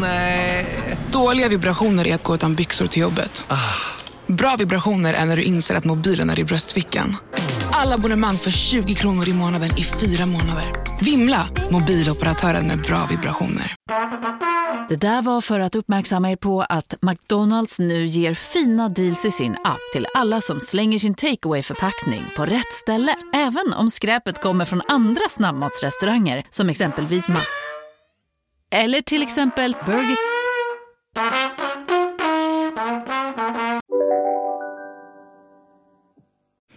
Nej. Dåliga vibrationer är att gå utan byxor till jobbet. Bra vibrationer är när du inser att mobilen är i bröstfickan. Alla abonnemang för 20 kronor i månaden i fyra månader. Vimla! Mobiloperatören med bra vibrationer. Det där var för att uppmärksamma er på att McDonalds nu ger fina deals i sin app till alla som slänger sin takeaway förpackning på rätt ställe. Även om skräpet kommer från andra snabbmatsrestauranger som exempelvis Ma... Eller till exempel Burger...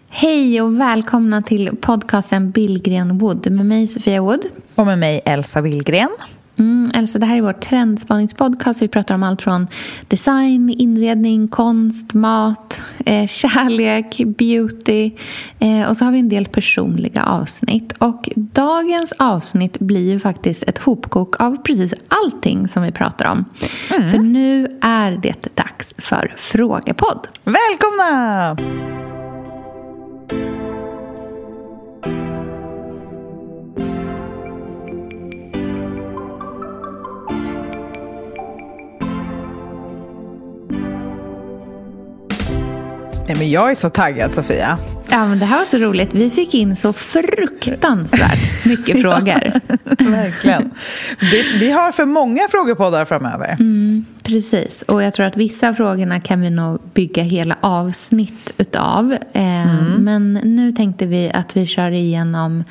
Hej och välkomna till podcasten Billgren Wood med mig Sofia Wood. Och med mig Elsa Billgren. Mm, Elsa, det här är vår trendspaningspodcast. Vi pratar om allt från design, inredning, konst, mat, eh, kärlek, beauty. Eh, och så har vi en del personliga avsnitt. Och dagens avsnitt blir ju faktiskt ett hopkok av precis allting som vi pratar om. Mm. För nu är det dags för frågepodd. Välkomna! Nej, men jag är så taggad, Sofia. Ja, men det här var så roligt. Vi fick in så fruktansvärt mycket frågor. Verkligen. Vi, vi har för många frågepoddar framöver. Mm, precis. Och jag tror att vissa av frågorna kan vi nog bygga hela avsnitt utav. Eh, mm. Men nu tänkte vi att vi kör igenom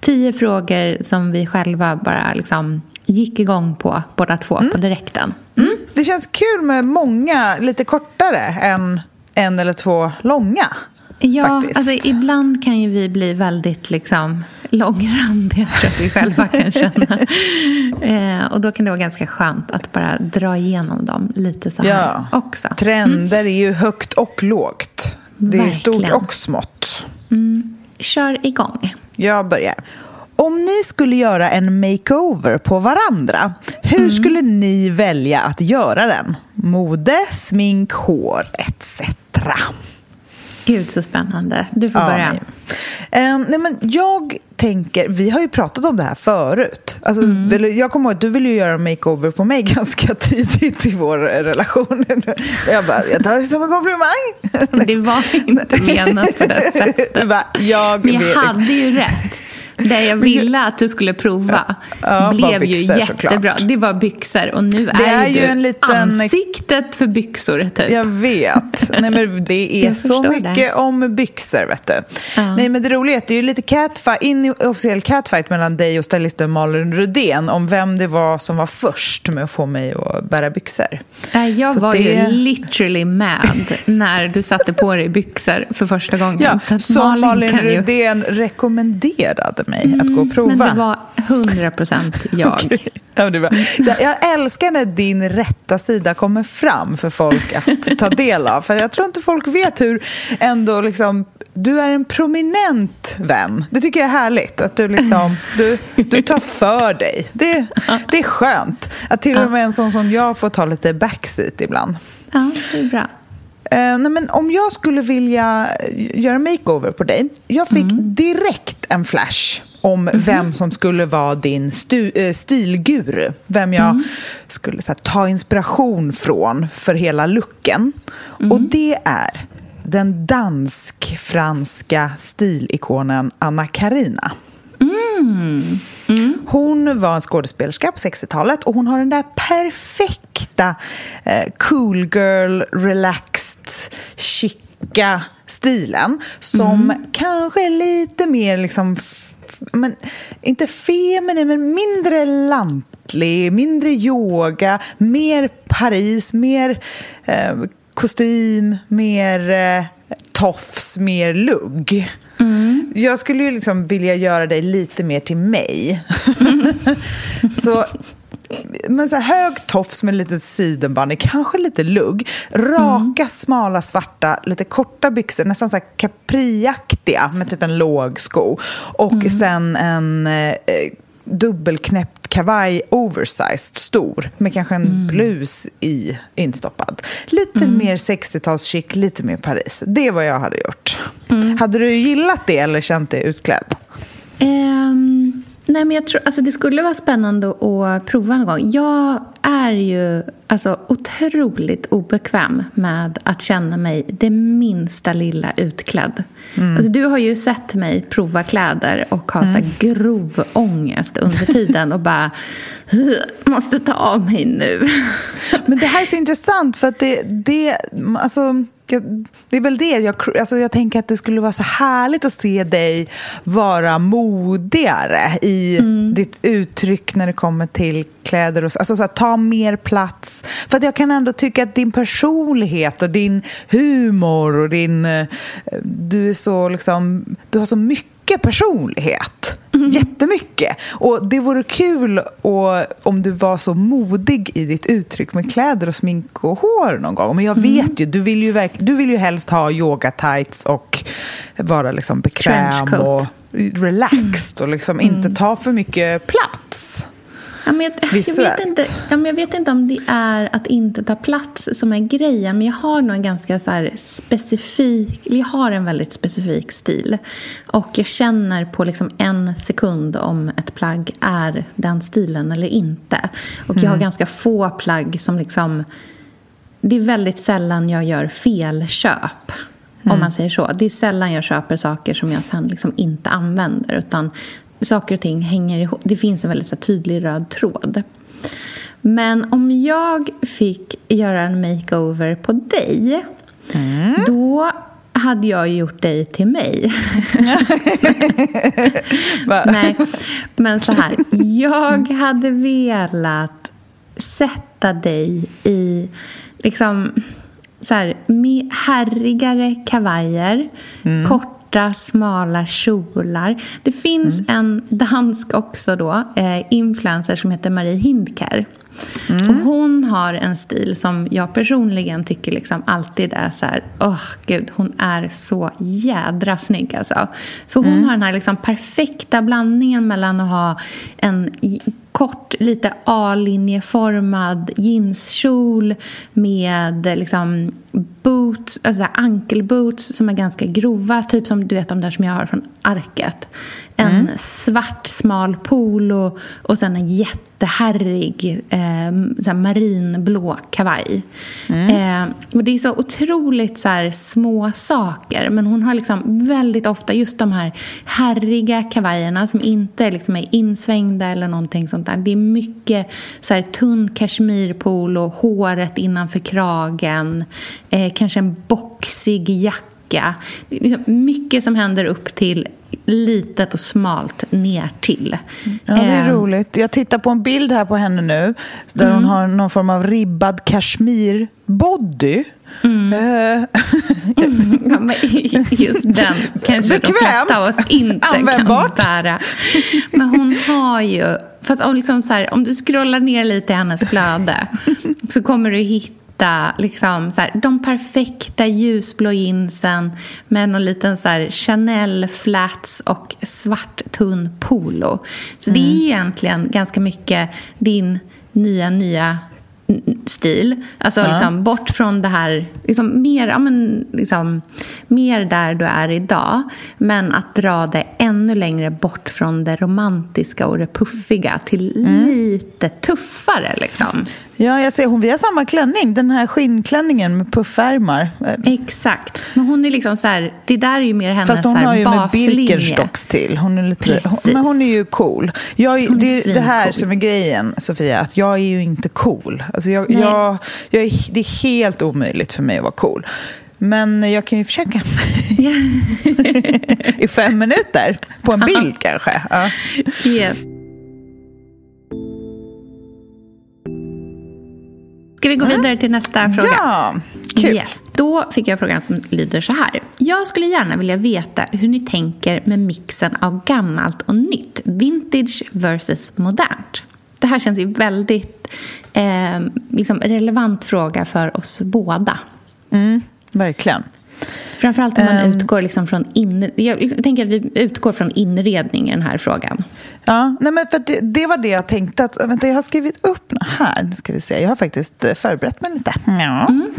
tio frågor som vi själva bara liksom gick igång på båda två mm. på direkten. Mm. Det känns kul med många lite kortare än en eller två långa. Ja, faktiskt. alltså ibland kan ju vi bli väldigt liksom långrandiga, tror att vi själva kan känna. eh, och då kan det vara ganska skönt att bara dra igenom dem lite så här ja. också. Trender mm. är ju högt och lågt. Det Verkligen. är stort och smått. Mm. Kör igång. Jag börjar. Om ni skulle göra en makeover på varandra, hur mm. skulle ni välja att göra den? Mode, smink, hår etc. Gud, så spännande. Du får ja, börja. Nej. Um, nej, men jag tänker, vi har ju pratat om det här förut. Alltså, mm. Jag kommer ihåg att du ville göra en makeover på mig ganska tidigt i vår relation. Jag bara, jag tar det som en komplimang. Det var inte menat på det sättet. Bara, jag men jag hade ju rätt. Det jag ville att du skulle prova ja, blev byxor, ju jättebra. Såklart. Det var byxor och nu är, är ju du liten... ansiktet för byxor. Typ. Jag vet. Nej, men det är så mycket det. om byxor. Vet du. Ja. Nej, men det roliga är att det är lite catfight, inofficiell catfight mellan dig och stylisten Malin Rudén om vem det var som var först med att få mig att bära byxor. Jag så var det... ju literally mad när du satte på dig byxor för första gången. Ja, som Malin, Malin Rudén ju... rekommenderade mig mm, att gå och prova. Men det var hundra procent jag. okay. ja, det Jag älskar när din rätta sida kommer fram för folk att ta del av. För jag tror inte folk vet hur ändå liksom du är en prominent vän. Det tycker jag är härligt. Att du, liksom, du, du tar för dig. Det, det är skönt. Att till och med en sån som jag får ta lite backseat ibland. Ja, det är bra. Uh, nej, men om jag skulle vilja göra makeover på dig. Jag fick mm. direkt en flash om mm -hmm. vem som skulle vara din uh, stilguru. Vem jag mm. skulle här, ta inspiration från för hela looken. Och mm. det är den dansk-franska stilikonen Anna Karina. Mm. Mm. Hon var en skådespelerska på 60-talet och hon har den där perfekta eh, cool girl, relaxed, chica stilen som mm. kanske är lite mer liksom men, inte feminin, men mindre lantlig, mindre yoga, mer Paris, mer eh, kostym, mer eh, tofs, mer lugg. Mm. Jag skulle ju liksom vilja göra dig lite mer till mig. Mm. så, men så här, hög tofs med lite sidenband, kanske lite lugg. Raka, mm. smala, svarta, lite korta byxor, nästan så här capriaktiga med typ en låg sko. Och mm. sen en eh, dubbelknäppt kavaj, oversized, stor med kanske en mm. blus i instoppad. Lite mm. mer 60-talschic, lite mer Paris. Det är vad jag hade gjort. Mm. Hade du gillat det eller känt dig utklädd? Um, Nej, men jag tror, alltså det skulle vara spännande att prova någon gång. Jag är ju alltså, otroligt obekväm med att känna mig det minsta lilla utklädd. Mm. Alltså, du har ju sett mig prova kläder och ha mm. så grov ångest under tiden och bara måste ta av mig nu. Men det här är så intressant för att det, det alltså jag, det är väl det. Jag, alltså jag tänker att det skulle vara så härligt att se dig vara modigare i mm. ditt uttryck när det kommer till kläder. Och, alltså så här, ta mer plats. För att jag kan ändå tycka att din personlighet och din humor och din... Eh, du är så liksom... Du har så mycket personlighet. Mm. Jättemycket. Och det vore kul och, om du var så modig i ditt uttryck med kläder och smink och hår någon gång. Men jag mm. vet ju, du vill ju, verk, du vill ju helst ha yoga tights och vara liksom bekväm och relaxed och liksom mm. inte ta för mycket plats. Ja, men jag, jag, vet inte, ja, men jag vet inte om det är att inte ta plats som är grejen, men jag har nog en ganska så specifik, jag har en väldigt specifik stil. Och jag känner på liksom en sekund om ett plagg är den stilen eller inte. Och jag har mm. ganska få plagg som liksom, det är väldigt sällan jag gör felköp. Mm. Om man säger så. Det är sällan jag köper saker som jag sen liksom inte använder. Utan saker och ting hänger ihop. Det finns en väldigt så tydlig röd tråd. Men om jag fick göra en makeover på dig mm. då hade jag gjort dig till mig. Nej, men så här. Jag hade velat sätta dig i liksom så här, herrigare kavajer, mm. kort korta, smala kjolar. Det finns mm. en dansk också då, eh, influencer som heter Marie Hindker. Mm. Och hon har en stil som jag personligen tycker liksom alltid är så här, åh oh, gud, hon är så jädra snygg alltså. För hon mm. har den här liksom perfekta blandningen mellan att ha en kort, lite A-linjeformad jeanskjol med liksom boots, alltså ankelboots som är ganska grova, typ som du vet de där som jag har från Arket. En mm. svart smal polo och sen en jättehärrig eh, marinblå kavaj. Mm. Eh, och det är så otroligt så här, små saker men hon har liksom väldigt ofta just de här härriga kavajerna som inte liksom är insvängda eller någonting sånt där. Det är mycket så här, tunn kashmirpolo, håret innanför kragen, eh, kanske en boxig jacka. Liksom mycket som händer upp till litet och smalt ner till. Ja, det är eh. roligt. Jag tittar på en bild här på henne nu där mm. hon har någon form av ribbad kashmir-body. Mm. Uh. men just den kanske Bekvämt. de flesta av oss inte kan bära. Men hon har ju... För om, liksom så här, om du scrollar ner lite i hennes flöde så kommer du hitta hitta liksom, så här, de perfekta ljusblå jeansen med någon liten så här, Chanel flats och svart tunn polo. Så mm. det är egentligen ganska mycket din nya, nya stil. Alltså ja. liksom, bort från det här, liksom, mer, ja, men, liksom, mer där du är idag. Men att dra det ännu längre bort från det romantiska och det puffiga till mm. lite tuffare. Liksom. Ja, jag ser. Hon, vi har samma klänning. Den här skinnklänningen med puffärmar. Exakt. Men hon är liksom så här, det där är ju mer hennes Fast hon har ju baslinje. med Birkenstocks till. Hon är lite, hon, men hon är ju cool. Jag, det är det här som är grejen, Sofia. Att jag är ju inte cool. Alltså jag, jag, jag är, det är helt omöjligt för mig att vara cool. Men jag kan ju försöka. I fem minuter. På en bild kanske. Ja. Yes. Ska vi gå mm. vidare till nästa fråga? Ja, kul. Yes. Då fick jag frågan som lyder så här. Jag skulle gärna vilja veta hur ni tänker med mixen av gammalt och nytt. Vintage versus modernt. Det här känns ju väldigt eh, liksom relevant fråga för oss båda. Mm, verkligen. Framförallt om man um, utgår liksom från in, jag tänker att vi utgår från inredning i den här frågan. Ja, nej men för det, det, var det jag tänkte. Att, vänta, jag har skrivit upp här. Nu ska vi se. Jag har faktiskt eh, förberett mig lite. Ja. Mm.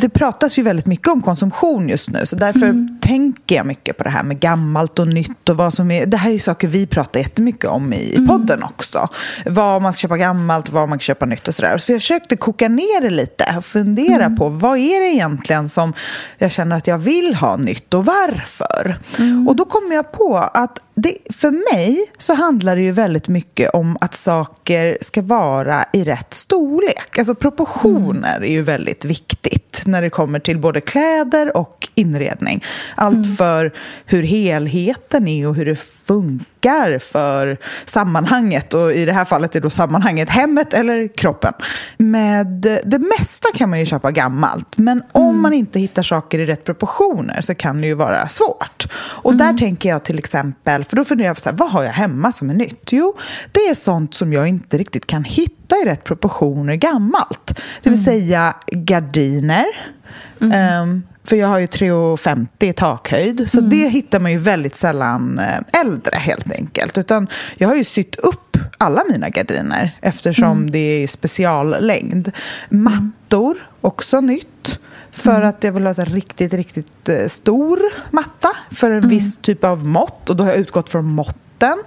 Det pratas ju väldigt mycket om konsumtion just nu. Så därför mm. tänker jag mycket på det här med gammalt och nytt och vad som är... Det här är saker vi pratar jättemycket om i, mm. podden också. Vad man ska köpa gammalt, vad man kan köpa nytt och sådär. Så jag försökte koka ner det lite och fundera mm. på vad är det egentligen som jag känner att jag vill ha nytt och varför? Mm. Och då kom jag på att det, för mig så handlar det ju väldigt mycket om att saker ska vara i rätt storlek. Alltså proportioner mm. är ju väldigt viktigt när det kommer till både kläder och inredning. Allt mm. för hur helheten är och hur det funkar för sammanhanget. Och i det här fallet är då sammanhanget hemmet eller kroppen. Med det mesta kan man ju köpa gammalt. Men om mm. man inte hittar saker i rätt proportioner så kan det ju vara svårt. Och där mm. tänker jag till exempel för då funderar jag på så här, vad har jag hemma som är nytt? Jo, det är sånt som jag inte riktigt kan hitta i rätt proportioner gammalt. Det vill mm. säga gardiner. Um, för jag har ju 3,50 i takhöjd. Så mm. det hittar man ju väldigt sällan eh, äldre helt enkelt. Utan jag har ju sytt upp alla mina gardiner eftersom mm. det är speciallängd. Mattor, också nytt. För mm. att jag vill ha en riktigt, riktigt eh, stor matta för en mm. viss typ av mått. Och då har jag utgått från måtten.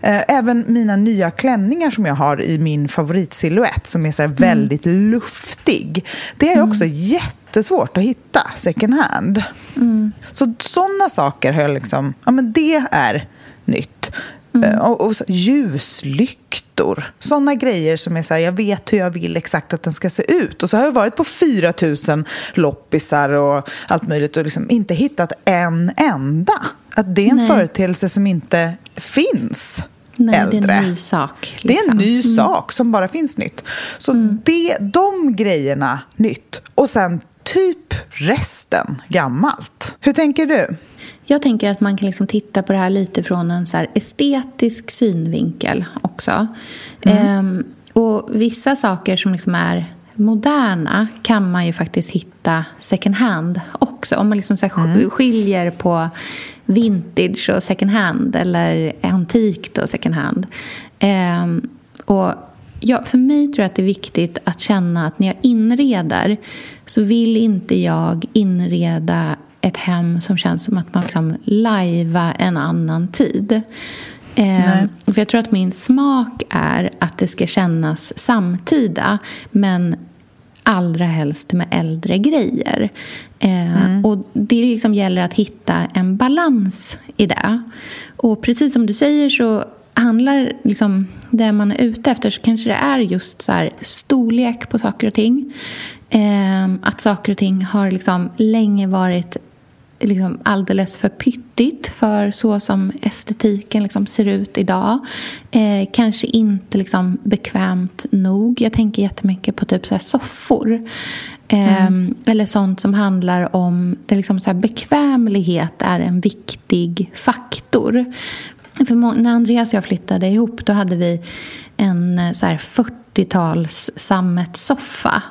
Eh, även mina nya klänningar som jag har i min favoritsilhuett som är så mm. väldigt luftig. Det är också mm. jättesvårt att hitta second hand. Mm. Så sådana saker har jag liksom, ja men det är nytt. Mm. Eh, och, och ljuslyktor. Sådana grejer som är så här, jag vet hur jag vill exakt att den ska se ut. Och så har jag varit på 4 000 loppisar och allt möjligt och liksom inte hittat en enda. Att det är en Nej. företeelse som inte finns. Nej, äldre. det är en ny sak. Liksom. Det är en ny liksom. mm. sak som bara finns nytt. Så mm. det, de grejerna nytt. Och sen typ resten gammalt. Hur tänker du? Jag tänker att man kan liksom titta på det här lite från en så estetisk synvinkel också. Mm. Ehm, och vissa saker som liksom är moderna kan man ju faktiskt hitta second hand också. Om man liksom så mm. skiljer på vintage och second hand eller antikt och second hand. Ehm, och ja, för mig tror jag att det är viktigt att känna att när jag inreder så vill inte jag inreda ett hem som känns som att man liksom lajvar en annan tid. Eh, för jag tror att min smak är att det ska kännas samtida men allra helst med äldre grejer. Eh, mm. Och Det liksom gäller att hitta en balans i det. Och precis som du säger så handlar liksom det man är ute efter så kanske det är just så storlek på saker och ting. Eh, att saker och ting har liksom länge varit liksom alldeles för pyttigt för så som estetiken liksom ser ut idag. Eh, kanske inte liksom bekvämt nog. Jag tänker jättemycket på typ så soffor. Eh, mm. Eller sånt som handlar om det liksom så bekvämlighet är en viktig faktor. För när Andreas och jag flyttade ihop då hade vi en 40-tals sammetssoffa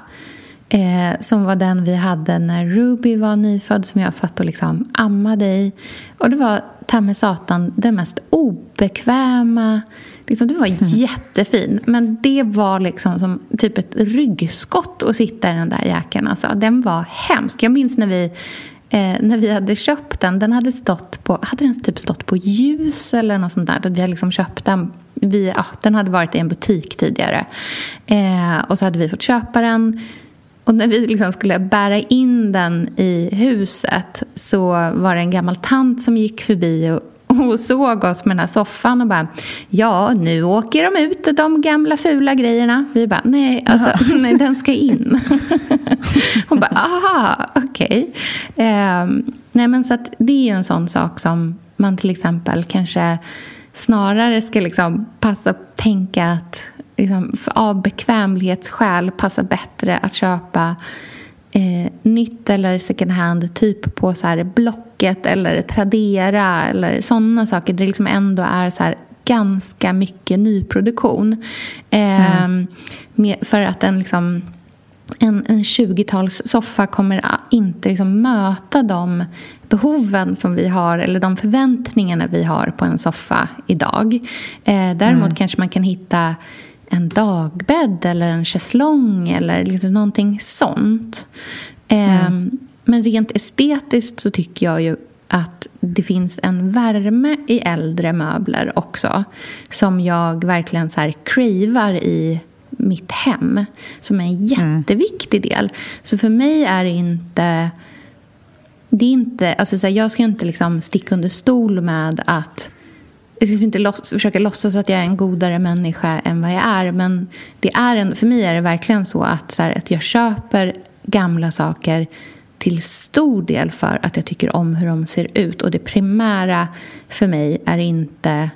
Eh, som var den vi hade när Ruby var nyfödd som jag satt och liksom ammade i. Och det var ta med satan den mest obekväma. Liksom, det var mm. jättefin, men det var liksom som typ ett ryggskott att sitta i den där jäkeln. Alltså, den var hemsk. Jag minns när vi, eh, när vi hade köpt den. Den hade stått på, hade den typ stått på ljus eller något sånt där. Vi hade liksom köpt den. Vi, ja, den hade varit i en butik tidigare. Eh, och så hade vi fått köpa den. Och när vi liksom skulle bära in den i huset så var det en gammal tant som gick förbi och, och såg oss med den här soffan och bara Ja, nu åker de ut, de gamla fula grejerna. Vi bara, nej, alltså, nej den ska in. Hon bara, aha, okej. Okay. Eh, nej, men så att det är en sån sak som man till exempel kanske snarare ska liksom passa tänka att liksom, av bekvämlighetsskäl passar bättre att köpa eh, nytt eller second hand typ på så här Blocket eller Tradera eller sådana saker där det liksom ändå är så här ganska mycket nyproduktion. Eh, mm. med, för att en liksom en, en 20-tals soffa kommer inte liksom möta de behoven som vi har eller de förväntningarna vi har på en soffa idag. Eh, däremot mm. kanske man kan hitta en dagbädd eller en schäslong eller liksom någonting sånt. Mm. men rent estetiskt så tycker jag ju att det finns en värme i äldre möbler också som jag verkligen så här cravar i mitt hem som är en jätteviktig del. Så för mig är det inte... Det är inte alltså så här, jag ska inte liksom sticka under stol med att jag ska inte låts, försöka låtsas att jag är en godare människa än vad jag är. Men det är en, för mig är det verkligen så att, så här, att jag köper gamla saker till stor del för att jag tycker om hur de ser ut. Och det primära för mig är inte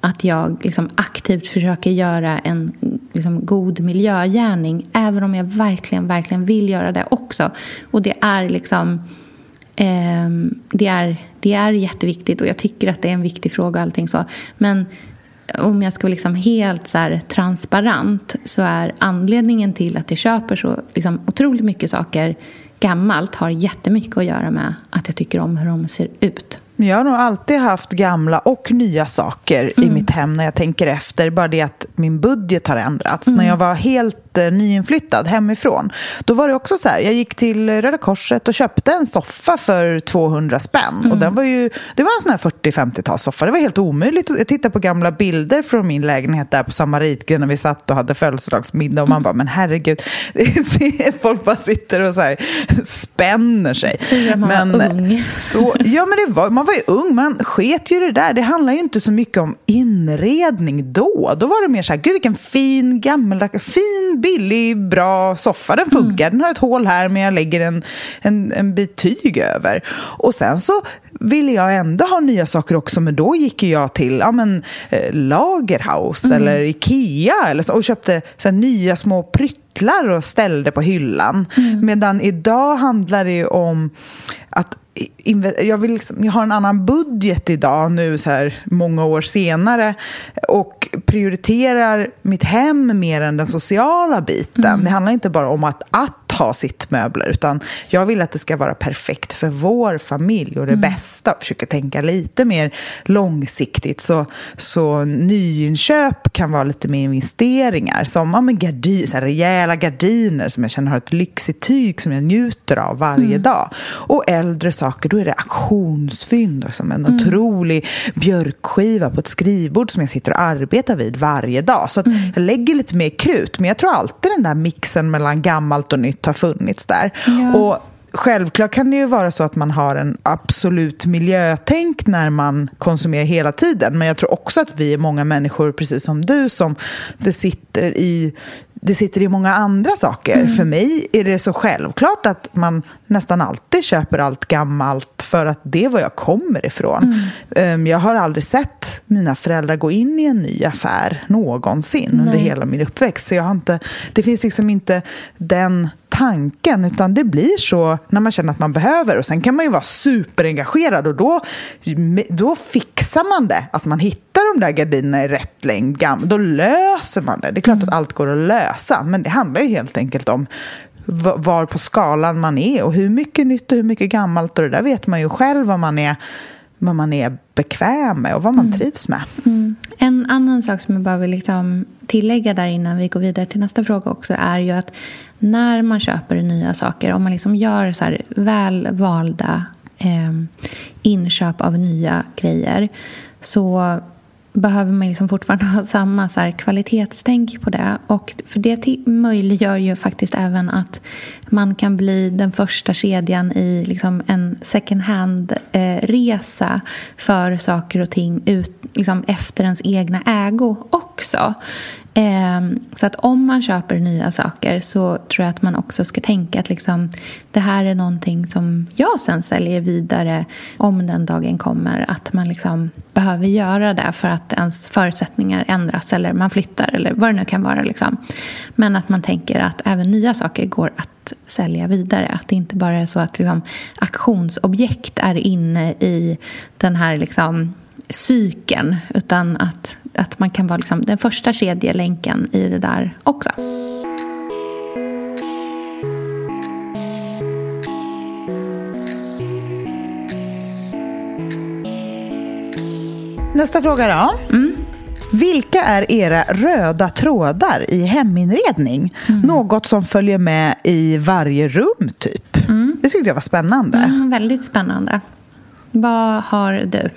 att jag liksom aktivt försöker göra en liksom god miljögärning även om jag verkligen, verkligen vill göra det också. Och det är liksom... Eh, det, är, det är jätteviktigt och jag tycker att det är en viktig fråga. allting så. Men om jag ska vara liksom helt så transparent så är anledningen till att jag köper så liksom otroligt mycket saker gammalt har jättemycket att göra med att jag tycker om hur de ser ut. Jag har nog alltid haft gamla och nya saker mm. i mitt hem när jag tänker efter. Bara det att min budget har ändrats. Mm. När jag var helt nyinflyttad hemifrån, då var det också så här. Jag gick till Röda Korset och köpte en soffa för 200 spänn. Mm. Och den var ju, det var en sån här 40-50-talssoffa. Det var helt omöjligt. Jag tittade på gamla bilder från min lägenhet där på Samaritgren när vi satt och hade födelsedagsmiddag. Och man bara, men herregud. Folk bara sitter och så här, spänner sig. Men, ung. Så, ja, men det var, man var ju ung, man sket ju det där. Det handlar ju inte så mycket om inredning då. Då var det mer så här, gud vilken fin, gammaldags, fin, billig, bra soffa. Den funkar, mm. den har ett hål här men jag lägger en, en, en bit tyg över. Och sen så ville jag ändå ha nya saker också, men då gick jag till ja, men, eh, Lagerhaus mm. eller Ikea eller så, och köpte så här, nya små pryttlar och ställde på hyllan. Mm. Medan idag handlar det ju om att jag, vill liksom, jag har en annan budget idag nu så här många år senare och prioriterar mitt hem mer än den sociala biten. Mm. Det handlar inte bara om att, att ha sitt möbler utan jag vill att det ska vara perfekt för vår familj och det mm. bästa och försöker tänka lite mer långsiktigt så, så nyinköp kan vara lite mer investeringar som ja, men gardin, så här, rejäla gardiner som jag känner har ett lyxigt tyg som jag njuter av varje mm. dag och äldre saker då är det auktionsfynd som en mm. otrolig björkskiva på ett skrivbord som jag sitter och arbetar vid varje dag så mm. jag lägger lite mer krut men jag tror alltid den där mixen mellan gammalt och nytt har funnits där. Ja. Och Självklart kan det ju vara så att man har en absolut miljötänk när man konsumerar hela tiden. Men jag tror också att vi är många människor, precis som du, som det sitter i det sitter i många andra saker. Mm. För mig är det så självklart att man nästan alltid köper allt gammalt för att det är var jag kommer ifrån. Mm. Ehm, jag har aldrig sett mina föräldrar gå in i en ny affär någonsin Nej. under hela min uppväxt. Så jag har inte, det finns liksom inte den tanken, utan det blir så när man känner att man behöver. Och sen kan man ju vara superengagerad och då, då fixar man det. Att man hittar de där gardinerna i rätt längd, då löser man det. Det är klart mm. att allt går att lösa, men det handlar ju helt enkelt om var på skalan man är och hur mycket nytt och hur mycket gammalt och det där vet man ju själv vad man är, vad man är bekväm med och vad man mm. trivs med. Mm. En annan sak som jag bara vill liksom tillägga där innan vi går vidare till nästa fråga också är ju att när man köper nya saker, om man liksom gör så här väl valda eh, inköp av nya grejer så behöver man liksom fortfarande ha samma så här kvalitetstänk på det. Och för det möjliggör ju faktiskt även att man kan bli den första kedjan i liksom en second hand-resa eh, för saker och ting ut, liksom efter ens egna ägo också. Eh, så att om man köper nya saker så tror jag att man också ska tänka att liksom, det här är någonting som jag sen säljer vidare om den dagen kommer. Att man liksom behöver göra det för att ens förutsättningar ändras eller man flyttar eller vad det nu kan vara. Liksom. Men att man tänker att även nya saker går att sälja vidare. Att det inte bara är så att liksom, auktionsobjekt är inne i den här liksom, cykeln utan att, att man kan vara liksom den första kedjelänken i det där också. Nästa fråga då. Mm. Vilka är era röda trådar i heminredning? Mm. Något som följer med i varje rum, typ. Mm. Det tyckte jag var spännande. Mm, väldigt spännande. Vad har du?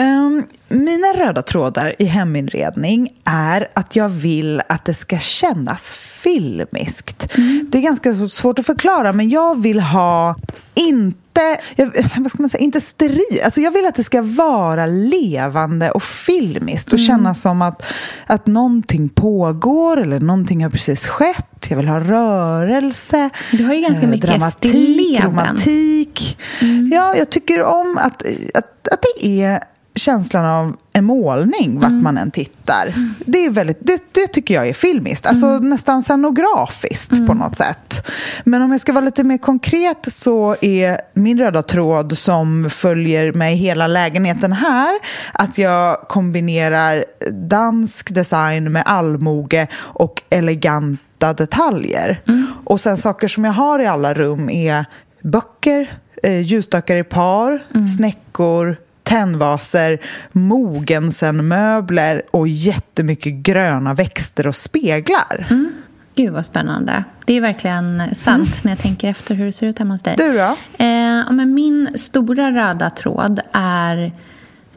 Um, mina röda trådar i heminredning är att jag vill att det ska kännas filmiskt. Mm. Det är ganska svårt att förklara, men jag vill ha inte jag, vad ska man säga, inte steril. Alltså jag vill att det ska vara levande och filmiskt och mm. kännas som att, att någonting pågår eller någonting har precis skett. Jag vill ha rörelse, Du har ju ganska eh, mycket dramatik, romantik. Mm. Ja, jag tycker om att, att, att det är känslan av en målning vart mm. man än tittar. Det, är väldigt, det, det tycker jag är filmiskt, alltså mm. nästan scenografiskt mm. på något sätt. Men om jag ska vara lite mer konkret så är min röda tråd som följer mig hela lägenheten här att jag kombinerar dansk design med allmoge och eleganta detaljer. Mm. Och sen saker som jag har i alla rum är böcker, eh, ljusstakar i par, mm. snäckor, tennvaser, mogensenmöbler och jättemycket gröna växter och speglar. Mm. Gud, vad spännande. Det är verkligen sant mm. när jag tänker efter hur det ser ut hemma hos dig. Du då? Eh, men min stora röda tråd är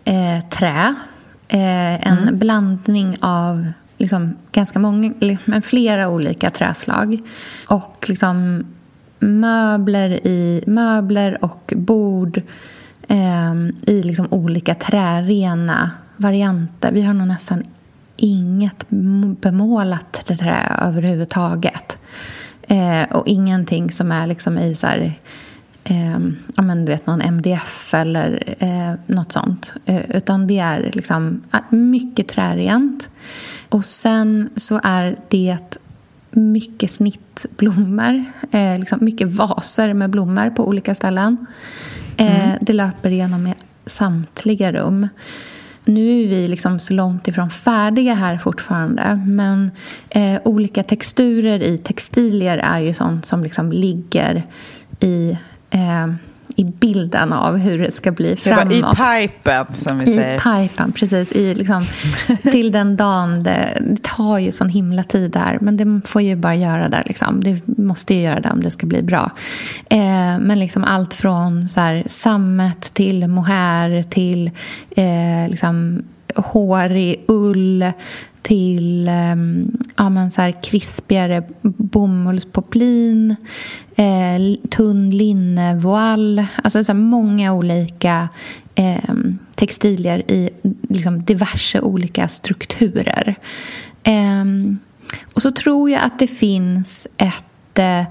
eh, trä. Eh, en mm. blandning av liksom, ganska många, men flera olika träslag. Och liksom möbler, i, möbler och bord eh, i liksom olika trärena varianter. Vi har nog nästan inget bemålat trä överhuvudtaget. Eh, och ingenting som är liksom i så här, eh, ja, men du vet, någon MDF eller eh, något sånt. Eh, utan det är liksom ah, mycket trärent. Och sen så är det mycket snittblommor. Eh, liksom mycket vaser med blommor på olika ställen. Eh, mm. Det löper igenom samtliga rum. Nu är vi liksom så långt ifrån färdiga här fortfarande men eh, olika texturer i textilier är ju sånt som liksom ligger i eh, i bilden av hur det ska bli framåt. I pipen, som vi I säger. I pipen, precis. I, liksom, till den dagen. Det, det, tar ju sån himla tid där, men det får ju bara göra det. Liksom. Det måste ju göra det om det ska bli bra. Eh, men liksom allt från så här, sammet till mohair till eh, liksom, hårig ull till ehm, ja, men så här krispigare bomullspoplin, eh, tunn linnevoal. Alltså så många olika eh, textilier i liksom, diverse olika strukturer. Eh, och så tror jag att det finns ett... Eh,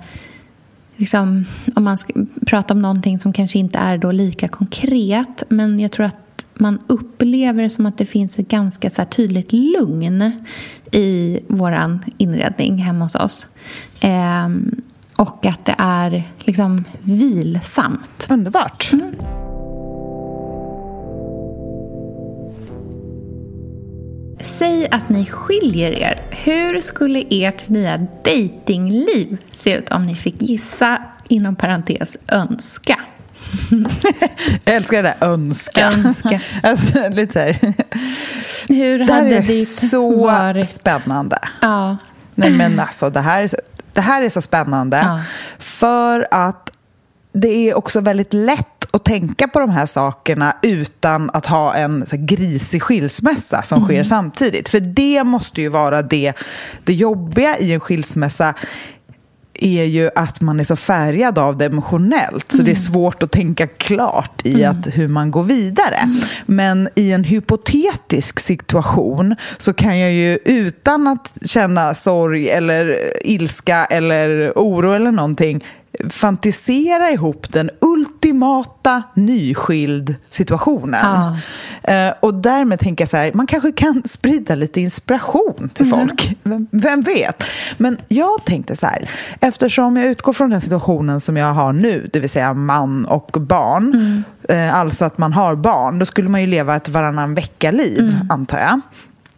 liksom, om man ska prata om någonting som kanske inte är då lika konkret men jag tror att man upplever som att det finns ett ganska så tydligt lugn i vår inredning hemma hos oss. Eh, och att det är liksom vilsamt. Underbart. Mm. Säg att ni skiljer er. Hur skulle ert nya datingliv se ut om ni fick gissa, inom parentes, önska? Jag älskar det där önska. önska. alltså, lite så här. Hur det hade är så varit? spännande. Ja. Nej, men alltså, det, här är så, det här är så spännande. Ja. För att det är också väldigt lätt att tänka på de här sakerna utan att ha en så grisig skilsmässa som mm. sker samtidigt. För det måste ju vara det, det jobbiga i en skilsmässa är ju att man är så färgad av det emotionellt så mm. det är mm. svårt att tänka klart i mm. att hur man går vidare. Mm. Men i en hypotetisk situation så kan jag ju utan att känna sorg eller ilska eller oro eller någonting fantisera ihop den ultimata nyskild situationen. Ah. Uh, och därmed tänker jag så här, man kanske kan sprida lite inspiration till mm. folk. Vem, vem, vet? Men jag tänkte så här, eftersom jag utgår från den situationen som jag har nu, det vill säga man och barn, mm. uh, alltså att man har barn, då skulle man ju leva ett varannan vecka-liv, mm. antar jag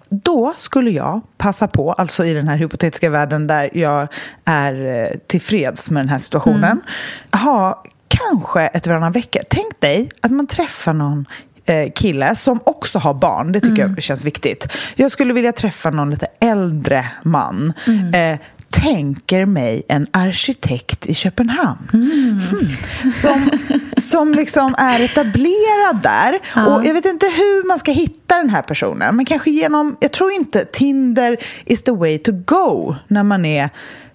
då skulle jag passa på, alltså i den här hypotetiska världen där jag är eh, tillfreds med den här situationen, mm. ha kanske ett varannan vecka. Tänk dig att man träffar någon eh, kille som också har barn. Det tycker mm. jag känns viktigt. Jag skulle vilja träffa någon lite äldre man. Mm. Eh, tänker mig en arkitekt i Köpenhamn. Mm. Som, som liksom är etablerad där. Ja. Och jag vet inte hur man ska hitta den här personen. Men kanske genom, jag tror inte Tinder is the way to go när man är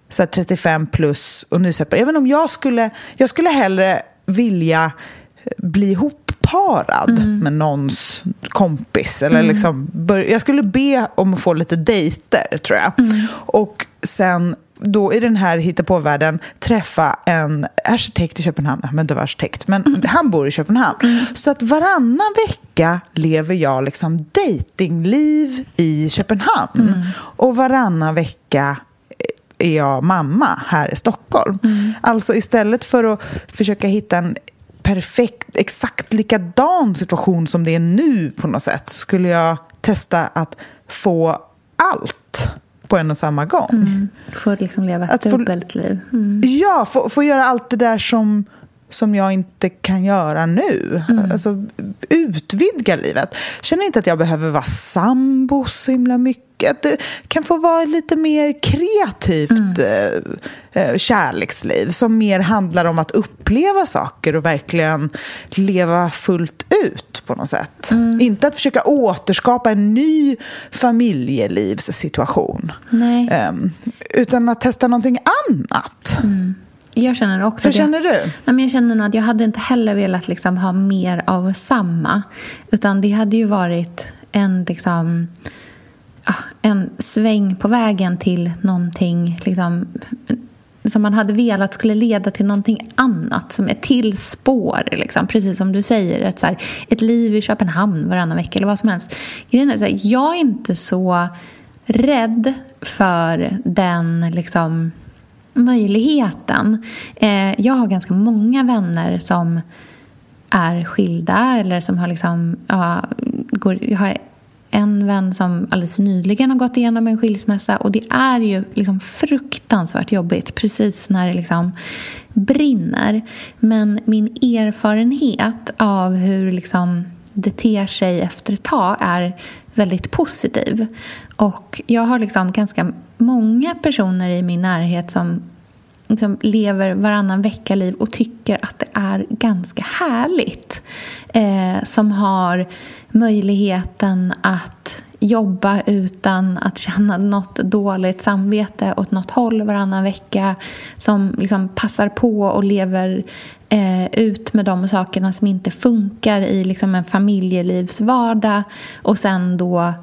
så 35 plus och nyseparerad. Även om jag skulle, jag skulle hellre vilja bli ihopparad mm. med någons kompis. Eller mm. liksom jag skulle be om att få lite dejter, tror jag. Mm. Och sen då i den här hittepåvärlden träffa en arkitekt i Köpenhamn. Inte vara arkitekt, men mm. han bor i Köpenhamn. Mm. Så att varannan vecka lever jag liksom datingliv i Köpenhamn. Mm. Och varannan vecka är jag mamma här i Stockholm. Mm. Alltså istället för att försöka hitta en perfekt, exakt likadan situation som det är nu på något sätt skulle jag testa att få allt på en och samma gång. Mm. Få liksom leva ett dubbeltliv. Mm. Ja, få, få göra allt det där som som jag inte kan göra nu. Mm. Alltså, utvidga livet. Känner inte att jag behöver vara sambo så himla mycket. Att det kan få vara lite mer kreativt mm. eh, eh kärleksliv som mer handlar om att uppleva saker och verkligen leva fullt ut på något sätt. Mm. Inte att försöka återskapa en ny familjelivssituation. Eh, utan att testa någonting annat. Mm. Jag känner också Hur känner du? Nej, men jag känner att jag hade inte heller velat liksom ha mer av samma. Utan det hade ju varit en, liksom, en sväng på vägen till någonting liksom, som man hade velat skulle leda till någonting annat, som ett till spår. Liksom. Precis som du säger, ett, så här, ett liv i Köpenhamn varannan vecka eller vad som helst. Grejen är så här, jag är inte så rädd för den liksom, möjligheten. Eh, jag har ganska många vänner som är skilda eller som har liksom... Ja, går, jag har en vän som alldeles nyligen har gått igenom en skilsmässa och det är ju liksom fruktansvärt jobbigt precis när det liksom brinner. Men min erfarenhet av hur liksom det ter sig efter ett tag är väldigt positiv. Och jag har liksom ganska många personer i min närhet som liksom lever varannan vecka-liv och tycker att det är ganska härligt. Eh, som har möjligheten att jobba utan att känna något dåligt samvete åt något håll varannan vecka. Som liksom passar på och lever eh, ut med de sakerna som inte funkar i liksom en familjelivsvardag och sen då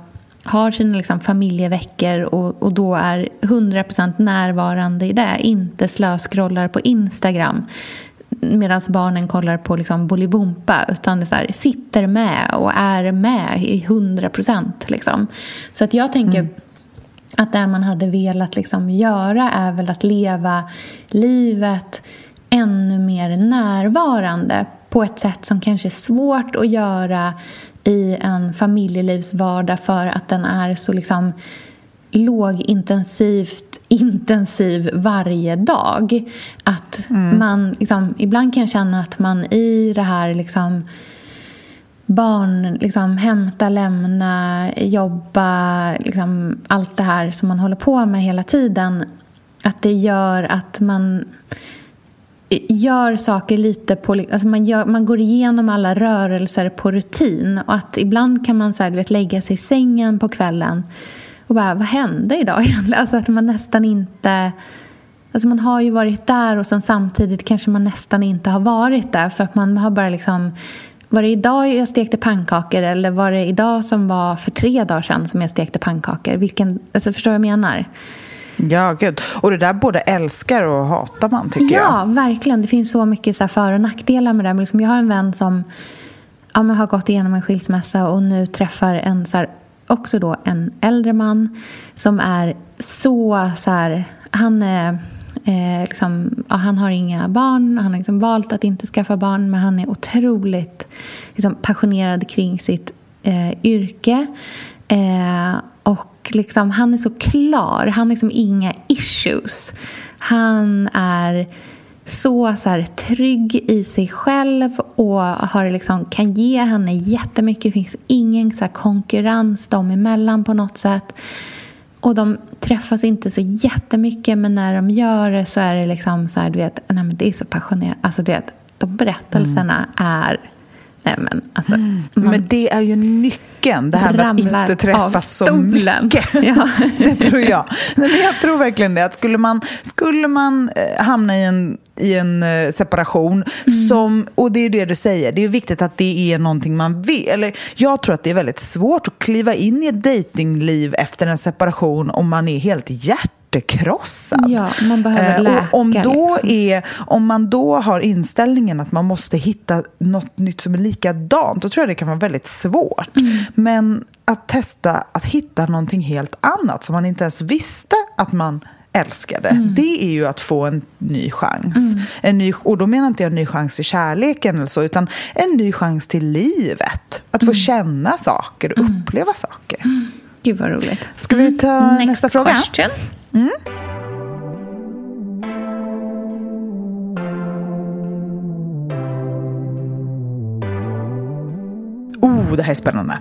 har sina liksom familjeveckor och, och då är 100% närvarande i det. Inte slöskrollar på Instagram medan barnen kollar på liksom Bolibompa utan det så här, sitter med och är med i 100%. Liksom. Så att jag tänker mm. att det man hade velat liksom göra är väl att leva livet ännu mer närvarande på ett sätt som kanske är svårt att göra i en familjelivsvardag för att den är så liksom lågintensivt intensiv varje dag. Att mm. man liksom, ibland kan jag känna att man i det här liksom barn, liksom, hämta, lämna, jobba, liksom, allt det här som man håller på med hela tiden. Att det gör att man gör saker lite på... Alltså man, gör, man går igenom alla rörelser på rutin. Och att ibland kan man så här, vet, lägga sig i sängen på kvällen och bara, vad hände idag egentligen? Alltså att man nästan inte... Alltså man har ju varit där och sen samtidigt kanske man nästan inte har varit där för att man har bara liksom... Var det idag jag stekte pannkakor eller var det idag som var för tre dagar sedan som jag stekte pannkakor? Vilken, alltså förstår du vad jag menar? Ja, gud. Och det där både älskar och hatar man, tycker ja, jag. Ja, verkligen. Det finns så mycket så för och nackdelar med det. Men liksom, jag har en vän som ja, har gått igenom en skilsmässa och nu träffar en så också då en äldre man som är så, så här, han är Eh, liksom, ja, han har inga barn, han har liksom valt att inte skaffa barn men han är otroligt liksom, passionerad kring sitt eh, yrke. Eh, och liksom, han är så klar. Han har liksom inga issues. Han är så, så här, trygg i sig själv och har liksom, kan ge henne jättemycket. Det finns ingen så här, konkurrens dem emellan på något sätt. och de träffas inte så jättemycket men när de gör det så är det liksom så här, du vet, nej men det är så passionerat. Alltså du vet, de berättelserna är Nej, men, alltså, man, men det är ju nyckeln, det här med att inte träffas så mycket. Ja. det tror jag. Nej, men jag tror verkligen det. Att skulle man, skulle man eh, hamna i en, i en eh, separation, mm. som, och det är det du säger, det är viktigt att det är någonting man vill. Eller, jag tror att det är väldigt svårt att kliva in i ett datingliv efter en separation om man är helt hjärt hjärtekrossad. Ja, man behöver läka. Eh, om, då liksom. är, om man då har inställningen att man måste hitta något nytt som är likadant, då tror jag det kan vara väldigt svårt. Mm. Men att testa att hitta någonting helt annat som man inte ens visste att man älskade, mm. det är ju att få en ny chans. Mm. En ny, och då menar inte jag en ny chans till kärleken eller så, utan en ny chans till livet. Att få mm. känna saker och mm. uppleva saker. Mm. Gud vad roligt. Ska vi ta Next nästa fråga? Question. Mm. Oh, det här är spännande.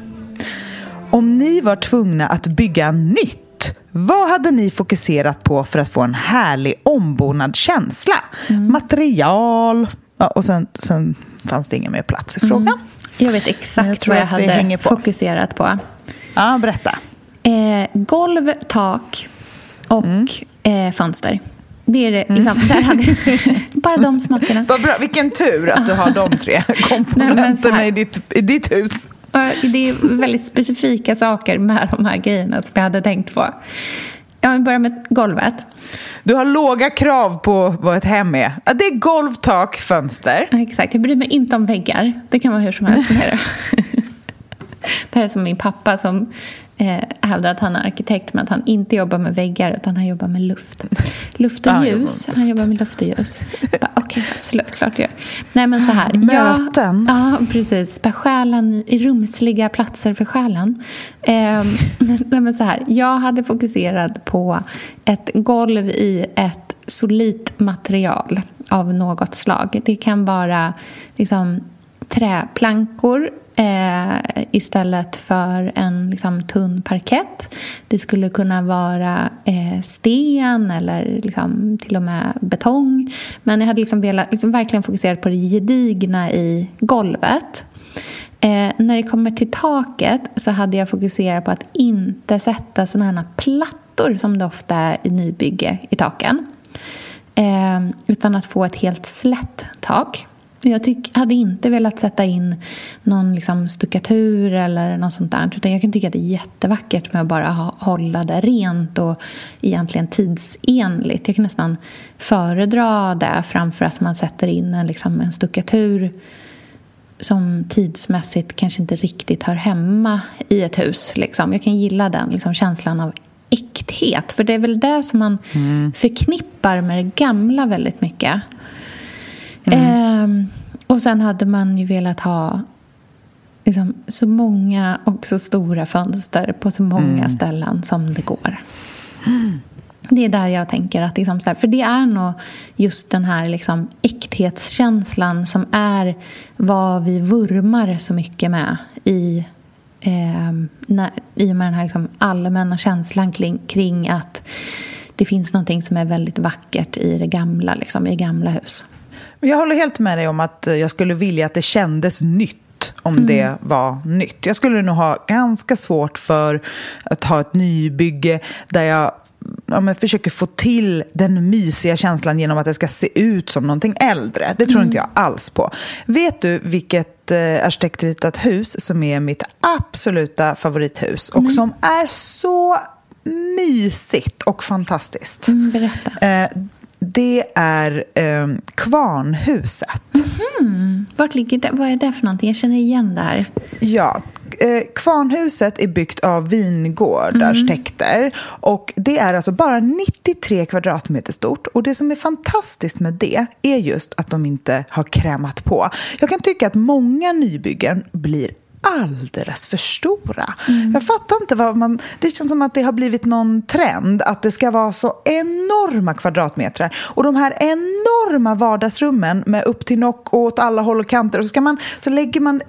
Om ni var tvungna att bygga nytt, vad hade ni fokuserat på för att få en härlig ombonad känsla? Mm. Material... Ja, och sen, sen fanns det ingen mer plats i frågan. Mm. Jag vet exakt jag vad jag hade fokuserat på. Ja, berätta. Eh, golv, tak och mm. eh, fönster. Det är det, mm. liksom, där hade, bara de smakerna. Vad bra, vilken tur att du har de tre komponenterna Nej, i, ditt, i ditt hus. Det är väldigt specifika saker med de här grejerna som jag hade tänkt på. Jag börjar med golvet. Du har låga krav på vad ett hem är. Det är golv, tak, fönster. exakt. Jag bryr mig inte om väggar. Det kan vara hur som helst. det här är som min pappa som eh, hävdar att han är arkitekt men att han inte jobbar med väggar utan han jobbar med luft. Luft och ja, ljus. Han jobbar med luft och ljus. Okej, okay, absolut, klart gör. Nej men så här. Möten. Ja, ja precis. Själen rumsliga platser för själen. Eh, nej men så här. Jag hade fokuserat på ett golv i ett solitt material av något slag. Det kan vara liksom träplankor eh, istället för en liksom, tunn parkett. Det skulle kunna vara eh, sten eller liksom, till och med betong. Men jag hade liksom velat, liksom, verkligen fokuserat på det gedigna i golvet. Eh, när det kommer till taket så hade jag fokuserat på att inte sätta såna här plattor som det ofta är i nybygge i taken. Eh, utan att få ett helt slätt tak. Jag tyck, hade inte velat sätta in någon liksom stuckatur eller något sånt där. Utan jag kan tycka att det är jättevackert med att bara ha, hålla det rent och egentligen tidsenligt. Jag kan nästan föredra det framför att man sätter in en, liksom, en stuckatur som tidsmässigt kanske inte riktigt hör hemma i ett hus. Liksom. Jag kan gilla den liksom, känslan av äkthet. För det är väl det som man mm. förknippar med det gamla väldigt mycket. Mm. Eh, och sen hade man ju velat ha liksom, så många och så stora fönster på så många mm. ställen som det går. Det är där jag tänker att liksom så här, för det är nog just den här liksom äkthetskänslan som är vad vi vurmar så mycket med i, eh, när, i och med den här liksom allmänna känslan kring, kring att det finns någonting som är väldigt vackert i det gamla, liksom, i gamla hus. Jag håller helt med dig om att jag skulle vilja att det kändes nytt om mm. det var nytt. Jag skulle nog ha ganska svårt för att ha ett nybygge där jag ja, försöker få till den mysiga känslan genom att det ska se ut som någonting äldre. Det tror mm. inte jag alls på. Vet du vilket eh, arkitektritat hus som är mitt absoluta favorithus och mm. som är så mysigt och fantastiskt? Mm, berätta. Eh, det är eh, Kvarnhuset. Mm. Vart ligger det? Vad är det för någonting? Jag känner igen det här. Ja, eh, Kvarnhuset är byggt av vingårdarkitekter. Mm. Och det är alltså bara 93 kvadratmeter stort. Och det som är fantastiskt med det är just att de inte har krämat på. Jag kan tycka att många nybyggen blir alldeles för stora. Mm. Jag fattar inte vad man... Det känns som att det har blivit någon trend att det ska vara så enorma kvadratmetrar. Och de här enorma vardagsrummen med upp till nock och åt alla håll och kanter. Och så, ska man, så lägger man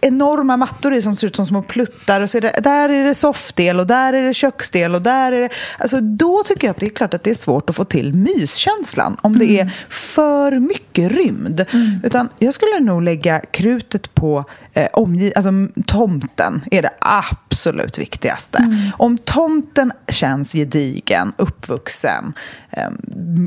enorma mattor i som ser ut som små pluttar. Och så är det, där är det soffdel och där är det köksdel och där är det... Alltså, då tycker jag att det är klart att det är svårt att få till myskänslan om det är för mycket rymd. Utan jag skulle nog lägga krutet på eh, omgiv, alltså, tomten är det absolut viktigaste. Om tomten känns gedigen, uppvuxen, eh,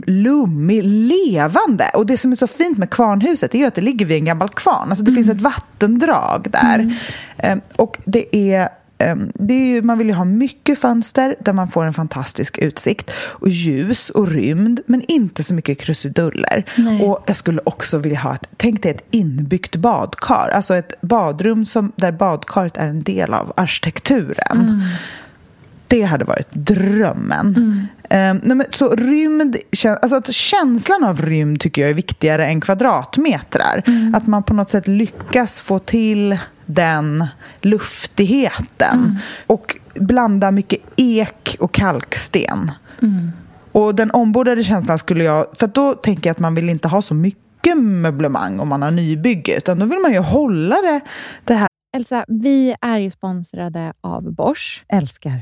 lummig, levande. Och det som är så fint med kvarnhuset är att det ligger vid en gammal kvarn. Alltså det finns ett vattendrag där. Eh, och det är Ehm, det är ju, man vill ju ha mycket fönster där man får en fantastisk utsikt och ljus och rymd, men inte så mycket krusiduller. Nej. Och jag skulle också vilja ha ett, tänk dig ett inbyggt badkar, alltså ett badrum som, där badkaret är en del av arkitekturen. Mm. Det hade varit drömmen. Nej, men, så rymd, alltså att känslan av rymd tycker jag är viktigare än kvadratmetrar. Att man på något sätt lyckas få till den luftigheten. Och blanda mycket ek och kalksten. Och den ombordade känslan skulle jag... För då tänker jag att man vill inte ha så mycket möblemang om man har nybygge. Utan då vill man ju hålla det, det här... Elsa, vi är ju sponsrade av Bosch. Älskar.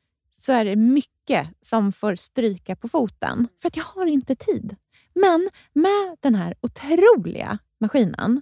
så är det mycket som får stryka på foten. För att jag har inte tid. Men med den här otroliga maskinen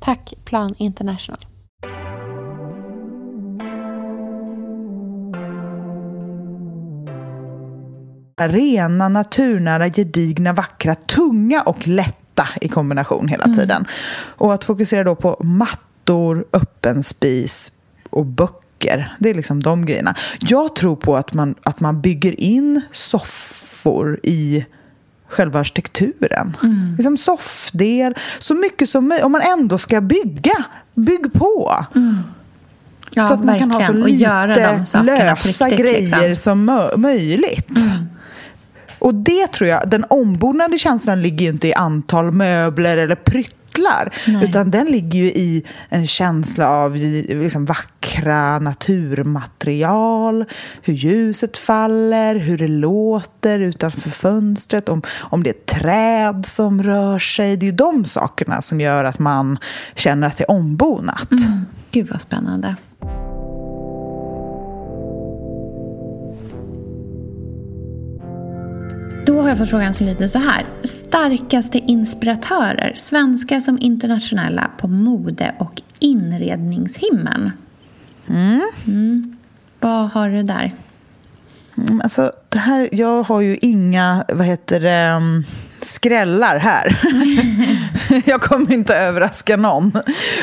Tack Plan International. Rena, naturnära, gedigna, vackra, tunga och lätta i kombination hela mm. tiden. Och att fokusera då på mattor, öppen spis och böcker. Det är liksom de grejerna. Jag tror på att man, att man bygger in soffor i själva arkitekturen. Mm. Liksom soffdel, så mycket som möjligt. Om man ändå ska bygga, bygg på. Mm. Ja, så att man verkligen. kan ha så lite lösa riktigt, grejer liksom. som möjligt. Mm. Och det tror jag, den ombonade känslan ligger ju inte i antal möbler eller pryttlar titlar. Nej. Utan den ligger ju i en känsla av liksom vackra naturmaterial, hur ljuset faller, hur det låter utanför fönstret, om, om det är träd som rör sig. Det är ju de sakerna som gör att man känner att det är ombonat. Mm. Gud vad spännande. Då har jag fått frågan som lyder så här. Starkaste inspiratörer, svenska som internationella, på mode och inredningshimlen? Mm. Mm. Vad har du där? Mm, alltså, det här, jag har ju inga, vad heter det, um, skrällar här. jag kommer inte överraska någon.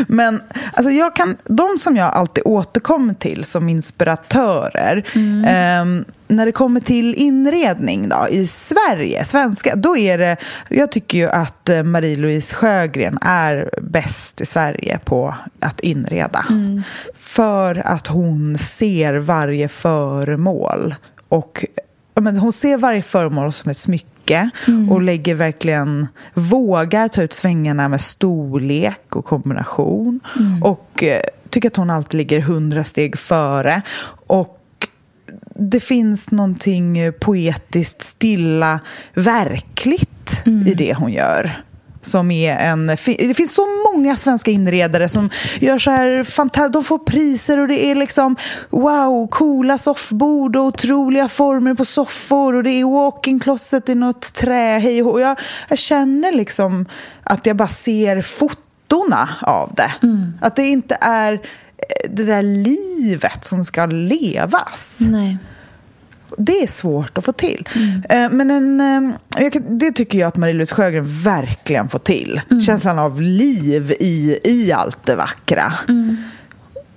Men alltså, jag kan, de som jag alltid återkommer till som inspiratörer mm. um, när det kommer till inredning då, i Sverige, svenska, då är det... Jag tycker ju att eh, Marie-Louise Sjögren är bäst i Sverige på att inreda. Mm. För att hon ser varje föremål och men hon ser varje föremål som ett smycke mm. och lägger verkligen, vågar ta ut svängarna med storlek och kombination. Mm. Och eh, tycker att hon alltid ligger hundra steg före. Och det finns någonting poetiskt, stilla, verkligt mm. i det hon gör som är en... Det finns så många svenska inredare som gör så här fantastiskt. De får priser och det är liksom wow, coola soffbord och otroliga former på soffor och det är walk-in closet i något trä. Hej och jag, jag känner liksom att jag bara ser fotona av det. Mm. Att det inte är eh, det där livet som ska levas. Nej. Det är svårt att få till. Mm. Men en, eh, det tycker jag att Marie-Louise Sjögren verkligen får till. Mm. Känslan av liv i, i allt det vackra. Mm.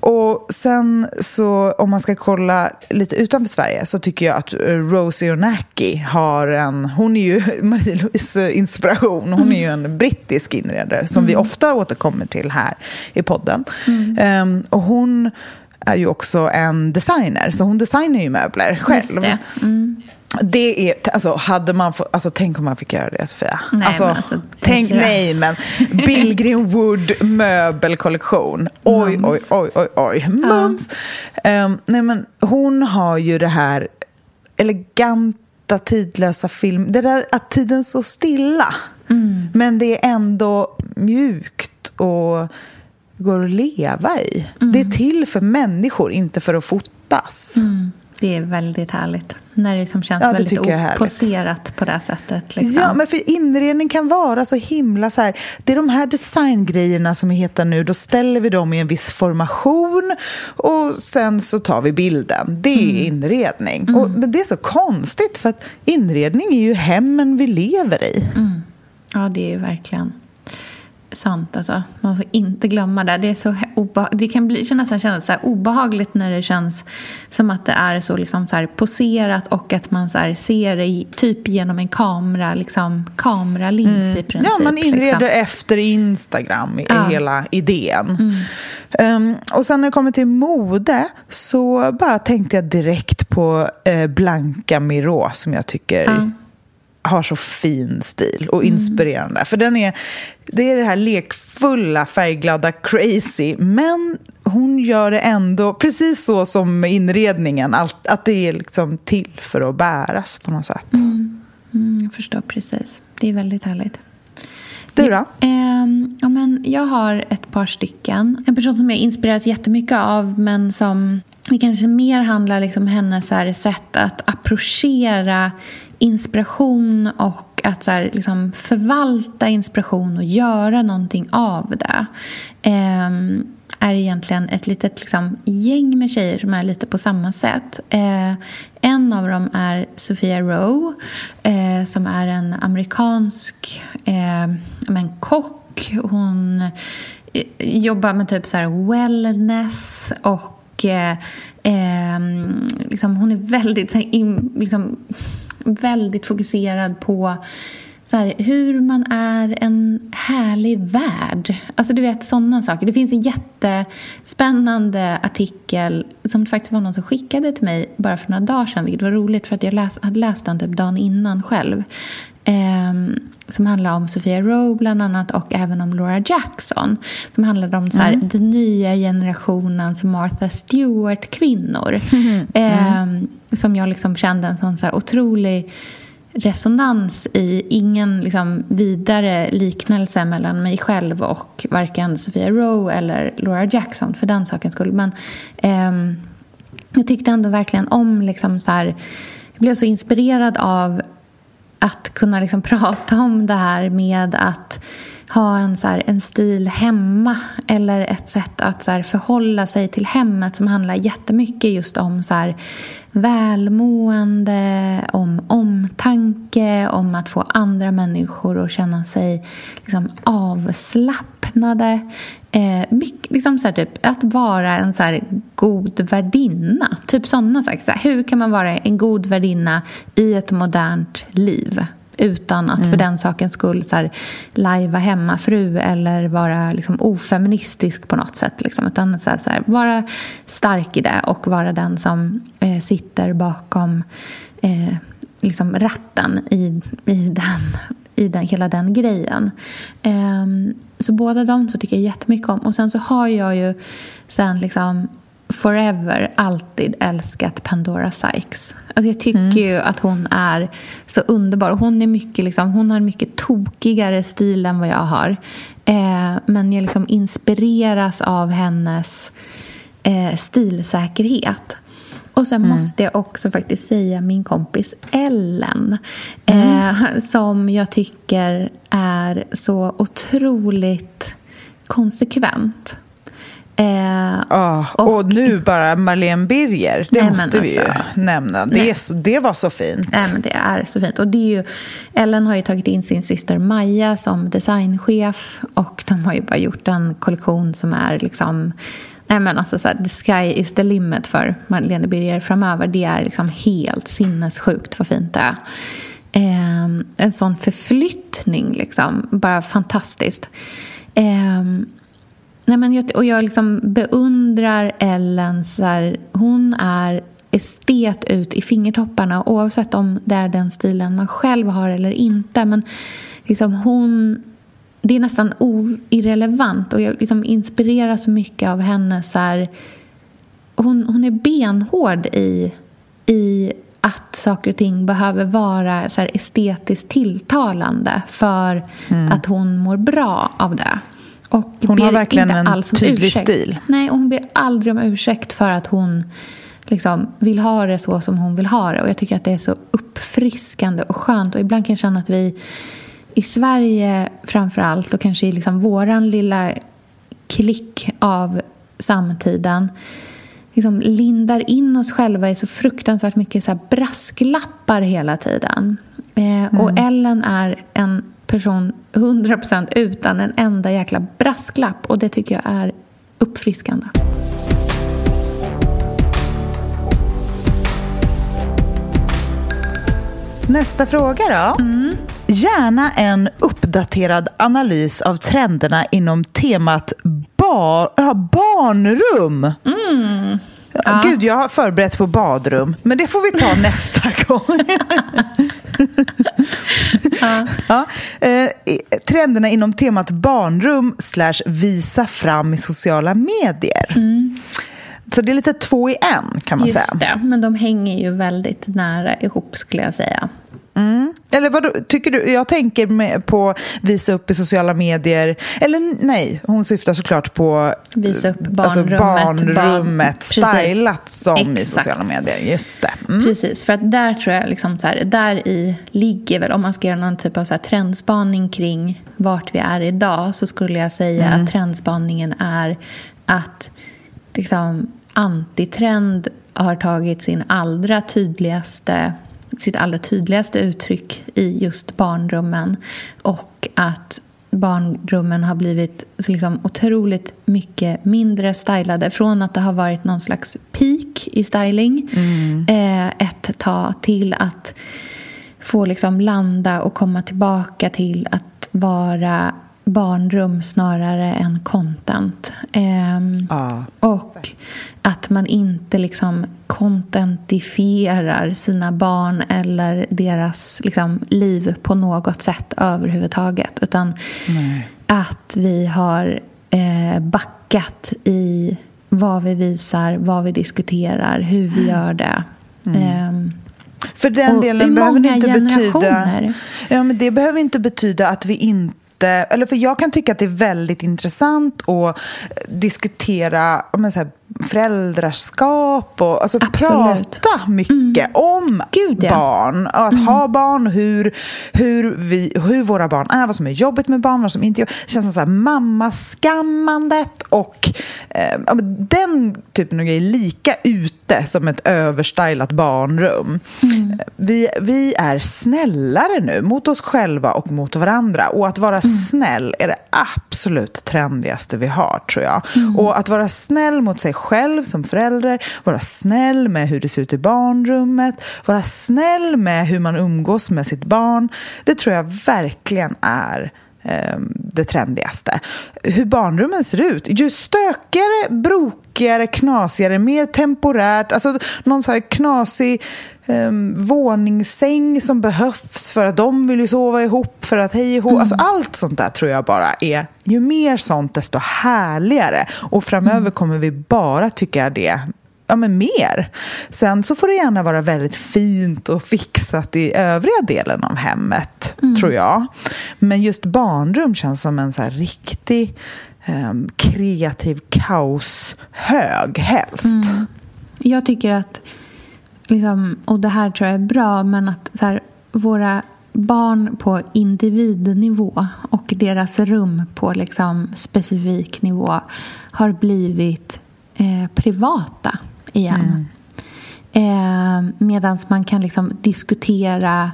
och sen så om man ska kolla lite utanför Sverige så tycker jag att Rosie O'Nacki har en, hon är ju Marie-Louise inspiration, hon är ju en brittisk inredare som mm. vi ofta återkommer till här i podden. Mm. Um, och hon är ju också en designer, så hon designar ju möbler själv. Det. Mm. det. är, alltså hade man fått, alltså tänk om man fick göra det Sofia. Nej, alltså, men alltså, tänk, nej men, Billgren Wood möbelkollektion. Oj, oj, oj, oj, oj, mums. Ja. Um, nej men hon har ju det här eleganta, tidlösa film, det där att tiden står stilla. Mm. Men det är ändå mjukt och går att leva i. Mm. Det är till för människor, inte för att fotas. Mm. Det är väldigt härligt. När det liksom känns ja, det väldigt oposerat på det sättet. Liksom. Ja, men för inredning kan vara så himla så här. Det är de här designgrejerna som är heta nu. Då ställer vi dem i en viss formation och sen så tar vi bilden. Det är mm. inredning. Mm. Och, men det är så konstigt för att inredning är ju hemmen vi lever i. Mm. Ja, det är verkligen sant. Alltså. Man får inte glömma det. Det, är så det kan bli, nästan kännas så obehagligt när det känns som att det är så, liksom så poserat och att man så ser det typ genom en kamera, liksom, kameralins mm. i princip. Ja, man inreder liksom. efter Instagram, är ja. hela idén. Mm. Um, och sen när det kommer till mode så bara tänkte jag direkt på uh, Blanca Miró som jag tycker ja har så fin stil och inspirerande. Mm. För den är, det är det här lekfulla, färgglada, crazy. Men hon gör det ändå precis så som inredningen. Allt, att det är liksom till för att bäras på något sätt. Mm. Mm, jag förstår precis. Det är väldigt härligt. Du då? Ja, eh, ja, men jag har ett par stycken. En person som jag inspireras jättemycket av men som det kanske mer handlar liksom om hennes sätt att approchera inspiration och att så här, liksom förvalta inspiration och göra någonting av det eh, är egentligen ett litet liksom, gäng med tjejer som är lite på samma sätt. Eh, en av dem är Sofia Rowe eh, som är en amerikansk eh, men, kock. Hon eh, jobbar med typ så här wellness och eh, ehm, liksom, hon är väldigt så här, in, liksom, väldigt fokuserad på så här, hur man är en härlig värld. Alltså du vet sådana saker. Det finns en jättespännande artikel som det faktiskt var någon som skickade till mig bara för några dagar sedan. Vilket var roligt för att jag läs, hade läst den typ dagen innan själv. Eh, som handlar om Sophia Rowe bland annat och även om Laura Jackson. Som handlade om så här, mm. den nya generationens Martha Stewart-kvinnor. Mm. Eh, som jag liksom kände en sån så här otrolig resonans i. Ingen liksom vidare liknelse mellan mig själv och varken Sofia Rowe eller Laura Jackson för den sakens skull. Men eh, jag tyckte ändå verkligen om liksom så här, jag blev så inspirerad av att kunna liksom prata om det här med att ha en, så här, en stil hemma eller ett sätt att så här, förhålla sig till hemmet som handlar jättemycket just om så här, välmående, om omtanke, om att få andra människor att känna sig liksom, avslappnade. Eh, mycket, liksom så här, typ, att vara en så här, god värdinna. Typ sådana saker. Så här, hur kan man vara en god värdinna i ett modernt liv? Utan att mm. för den sakens skull så här, lajva hemmafru eller vara liksom, ofeministisk på något sätt. Liksom. Utan så här, så här, vara stark i det och vara den som eh, sitter bakom eh, liksom ratten i, i, den, i den, hela den grejen. Eh, så båda de två tycker jag jättemycket om. Och sen så har jag ju sen liksom forever alltid älskat Pandora Sykes. Alltså jag tycker mm. ju att hon är så underbar. Hon, är mycket, liksom, hon har mycket tokigare stil än vad jag har. Eh, men jag liksom inspireras av hennes eh, stilsäkerhet. Och sen mm. måste jag också faktiskt säga min kompis Ellen. Mm. Eh, som jag tycker är så otroligt konsekvent. Eh, oh, och, och, nu bara Marlene Birger, det nej, måste vi alltså, ju nämna. Det, så, det var så fint. Nej, men det är så fint. Och det är ju, Ellen har ju tagit in sin syster Maja som designchef och de har ju bara gjort en kollektion som är liksom nej men alltså så här, the sky is the limit för Marlene Birger framöver. Det är liksom helt sinnessjukt vad fint det är. Eh, en sån förflyttning, liksom. Bara fantastiskt. Eh, nej men jag, och jag liksom beundrar Ellen. Så här, hon är estet ut i fingertopparna oavsett om det är den stilen man själv har eller inte. Men liksom hon det är nästan irrelevant och jag liksom inspireras så mycket av henne. Så här, hon, hon är benhård i, i att saker och ting behöver vara så estetiskt tilltalande för mm. att hon mår bra av det. Och hon har verkligen en tydlig ursäkt. stil. Nej, och hon ber aldrig om ursäkt för att hon liksom vill ha det så som hon vill ha det. Och Jag tycker att det är så uppfriskande och skönt. Och Ibland kan jag känna att vi i Sverige framför allt och kanske i liksom våran lilla klick av samtiden liksom lindar in oss själva i så fruktansvärt mycket så brasklappar hela tiden. Eh, mm. Och Ellen är en person 100% utan en enda jäkla brasklapp och det tycker jag är uppfriskande. Nästa fråga då. Mm. Gärna en uppdaterad analys av trenderna inom temat bar, ja, barnrum. Mm. Ja. Gud, jag har förberett på badrum, men det får vi ta nästa gång. ja. Eh, trenderna inom temat barnrum slash visa fram i sociala medier. Mm. Så det är lite två i en, kan man Just säga. Det, men de hänger ju väldigt nära ihop, skulle jag säga. Mm. Eller vad tycker du? Jag tänker på visa upp i sociala medier. Eller nej, hon syftar såklart på visa upp barnrummet, alltså barnrummet stylat som Exakt. i sociala medier. Just det. Mm. Precis, för att där tror jag liksom så här, där i ligger väl om man ska göra någon typ av så här trendspaning kring vart vi är idag så skulle jag säga mm. att trendspaningen är att liksom antitrend har tagit sin allra tydligaste sitt allra tydligaste uttryck i just barnrummen och att barnrummen har blivit liksom otroligt mycket mindre stylade. Från att det har varit någon slags peak i styling mm. eh, ett tag till att få liksom landa och komma tillbaka till att vara barnrum snarare än content. Eh, ah. Och att man inte liksom contentifierar sina barn eller deras liksom, liv på något sätt överhuvudtaget. Utan Nej. att vi har eh, backat i vad vi visar, vad vi diskuterar, hur vi gör det. Mm. Eh, för den delen behöver det inte betyda... Ja, men det behöver inte betyda att vi inte eller för jag kan tycka att det är väldigt intressant att diskutera men så här, föräldraskap och alltså prata mycket mm. om Gud, ja. barn. Och att mm. ha barn, hur, hur, vi, hur våra barn är, vad som är jobbigt med barn, vad som inte är Det känns som så här, mammaskammandet och eh, den typen av grejer lika ute som ett överstylat barnrum. Mm. Vi, vi är snällare nu mot oss själva och mot varandra. Och att vara mm. snäll är det absolut trendigaste vi har, tror jag. Mm. Och att vara snäll mot sig själv som förälder, vara snäll med hur det ser ut i barnrummet, vara snäll med hur man umgås med sitt barn. Det tror jag verkligen är det trendigaste. Hur barnrummen ser ut. Ju stökigare, brokigare, knasigare, mer temporärt. Alltså någon så här knasig um, våningssäng som behövs för att de vill ju sova ihop, för att hej och mm. alltså Allt sånt där tror jag bara är, ju mer sånt desto härligare. Och framöver mm. kommer vi bara tycka det ja, men mer. Sen så får det gärna vara väldigt fint och fixat i övriga delen av hemmet, mm. tror jag. Men just barnrum känns som en så riktig um, kreativ kaoshög, helst. Mm. Jag tycker att liksom, och det här tror jag är bra, men att så här, våra barn på individnivå och deras rum på liksom specifik nivå har blivit eh, privata igen. Mm. Eh, Medan man kan liksom diskutera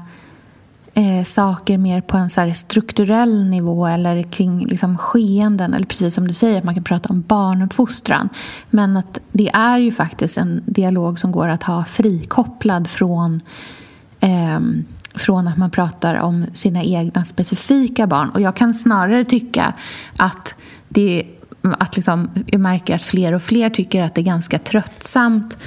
eh, saker mer på en så strukturell nivå eller kring liksom, skeenden. Eller precis som du säger, att man kan prata om barnuppfostran. Men att det är ju faktiskt en dialog som går att ha frikopplad från eh, från att man pratar om sina egna specifika barn. Och jag kan snarare tycka att det att liksom, jag märker att fler och fler tycker att det är ganska tröttsamt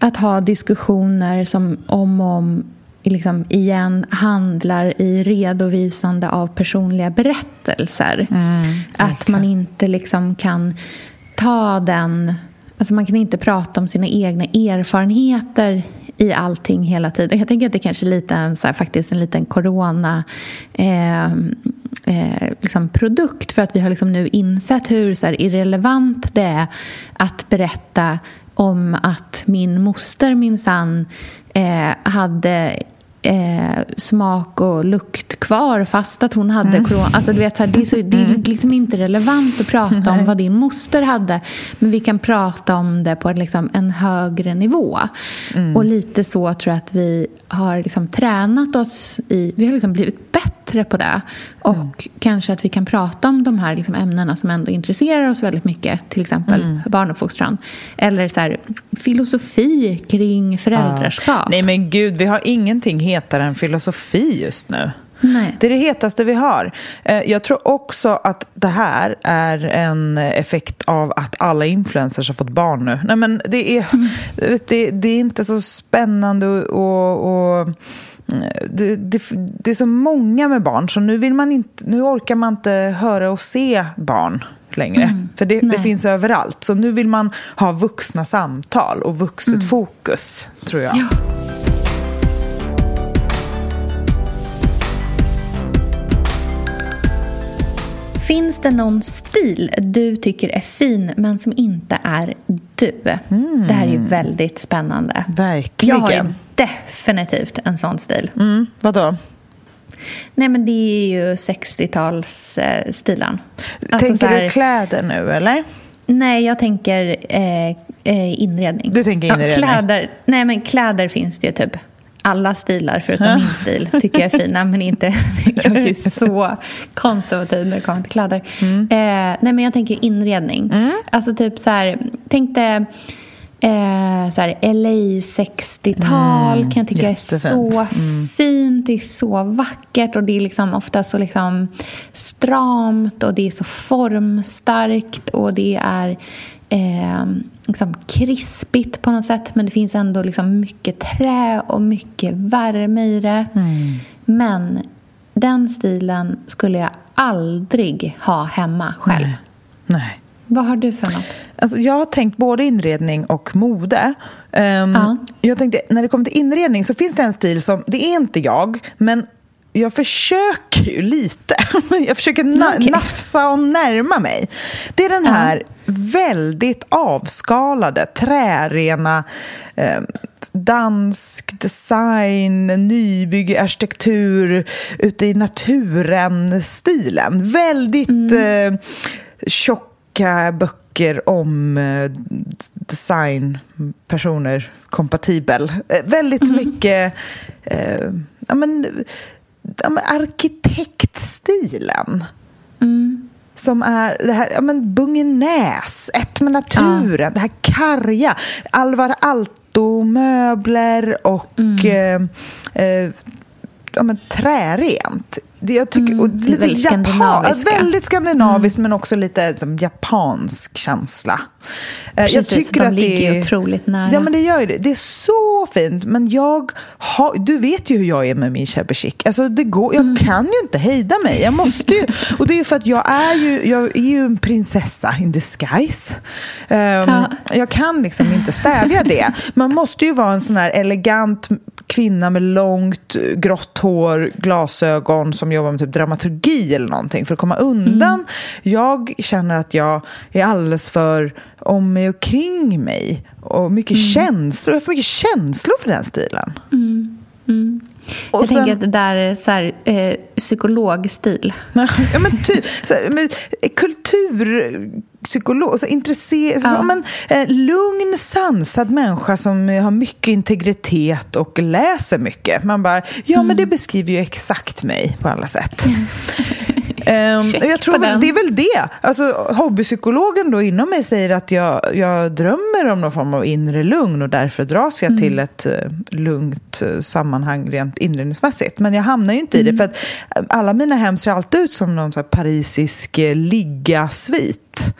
att ha diskussioner som om och om liksom igen handlar i redovisande av personliga berättelser. Mm, att man inte liksom kan ta den... Alltså man kan inte prata om sina egna erfarenheter i allting hela tiden. Jag tänker att det kanske är lite en, så här, faktiskt en liten corona... Eh, eh, liksom produkt för att vi har liksom nu insett hur så här, irrelevant det är att berätta om att min moster minsann eh, hade eh, smak och lukt kvar fast att hon hade mm. corona. Alltså, du vet, så här, det, är så, det är mm. liksom inte relevant att prata om vad din moster hade. Men vi kan prata om det på liksom, en högre nivå. Mm. Och lite så tror jag att vi har liksom, tränat oss i... Vi har liksom blivit bättre på det. Och mm. kanske att vi kan prata om de här liksom, ämnena som ändå intresserar oss väldigt mycket. Till exempel mm. barnuppfostran. Eller så här, filosofi kring föräldraskap. Ja. Nej men gud, vi har ingenting hetare än filosofi just nu. Nej. Det är det hetaste vi har. Eh, jag tror också att det här är en effekt av att alla influencers har fått barn nu. Nej, men det, är, mm. det, det är inte så spännande och, och det, det, det, är så många med barn så nu, vill man inte, nu orkar man inte höra och se barn längre. Mm. För det, det, finns överallt. Så nu vill man ha vuxna samtal och vuxet mm. fokus, tror jag. Ja. Finns det någon stil du tycker är fin men som inte är du? Mm. Det här är ju väldigt spännande. Verkligen. Jag har definitivt en sån stil. Mm. Vadå? Nej, men det är ju 60-talsstilen. Alltså, tänker här... du kläder nu, eller? Nej, jag tänker eh, eh, inredning. Du tänker inredning? Ja, kläder, nej, men kläder finns det ju typ alla stilar förutom min stil tycker jag är fina. Men inte, jag är så konservativ när det kommer till kläder. Mm. Eh, nej, men jag tänker inredning. Mm. Alltså typ så här, tänk dig Eh, så här, LA 60-tal mm, kan jag tycka jättefint. är så mm. fint. Det är så vackert och det är liksom ofta så liksom stramt och det är så formstarkt och det är eh, liksom krispigt på något sätt. Men det finns ändå liksom mycket trä och mycket värme i det. Mm. Men den stilen skulle jag aldrig ha hemma själv. Nej. Nej. Vad har du för något? Alltså, jag har tänkt både inredning och mode. Um, ja. Jag tänkte, när det kommer till inredning så finns det en stil som, det är inte jag, men jag försöker ju lite. Jag försöker na okay. nafsa och närma mig. Det är den här uh väldigt avskalade, trärena eh, dansk design, nybygge, arkitektur ute i naturen-stilen. Väldigt mm. eh, tjocka böcker om eh, designpersoner, kompatibel. Eh, väldigt mm. mycket eh, ja, men, ja, men arkitektstilen. Mm. Som är det här, ja men Bungenäs, ett med naturen, ja. det här karga. Alvar Aalto-möbler och mm. eh, eh, ja, men trärent. Det, jag tycker, mm, och lite väldigt skandinaviska. Väldigt skandinaviskt, mm. men också lite som, japansk känsla. Eh, Precis, jag tycker de att ligger det är, otroligt nära. Ja, men det gör ju det. Det är så fint. Men jag har, du vet ju hur jag är med min shabby chic. Alltså, det går, jag mm. kan ju inte hejda mig. Jag måste ju, och det är ju för att jag är ju, jag är ju en prinsessa in disguise. Um, ja. Jag kan liksom inte stävja det. Man måste ju vara en sån här elegant kvinna med långt grått hår, glasögon som jobbar med typ dramaturgi eller någonting för att komma undan. Mm. Jag känner att jag är alldeles för om mig och kring mig och mycket mm. känslor. Jag har för mycket känslor för den stilen. Mm. Mm. Och jag sen, tänker att det där är så här, eh, psykologstil. Ja, men typ. Så men, kultur psykolog, alltså intresserad, ja. men, eh, lugn, sansad människa som har mycket integritet och läser mycket. Man bara, ja mm. men det beskriver ju exakt mig på alla sätt. Um, jag tror väl, det är väl det. Alltså, hobbypsykologen då inom mig säger att jag, jag drömmer om någon form av inre lugn och därför dras jag mm. till ett uh, lugnt uh, sammanhang rent inredningsmässigt. Men jag hamnar ju inte mm. i det mm. för att alla mina hem ser alltid ut som någon så parisisk ligga-svit.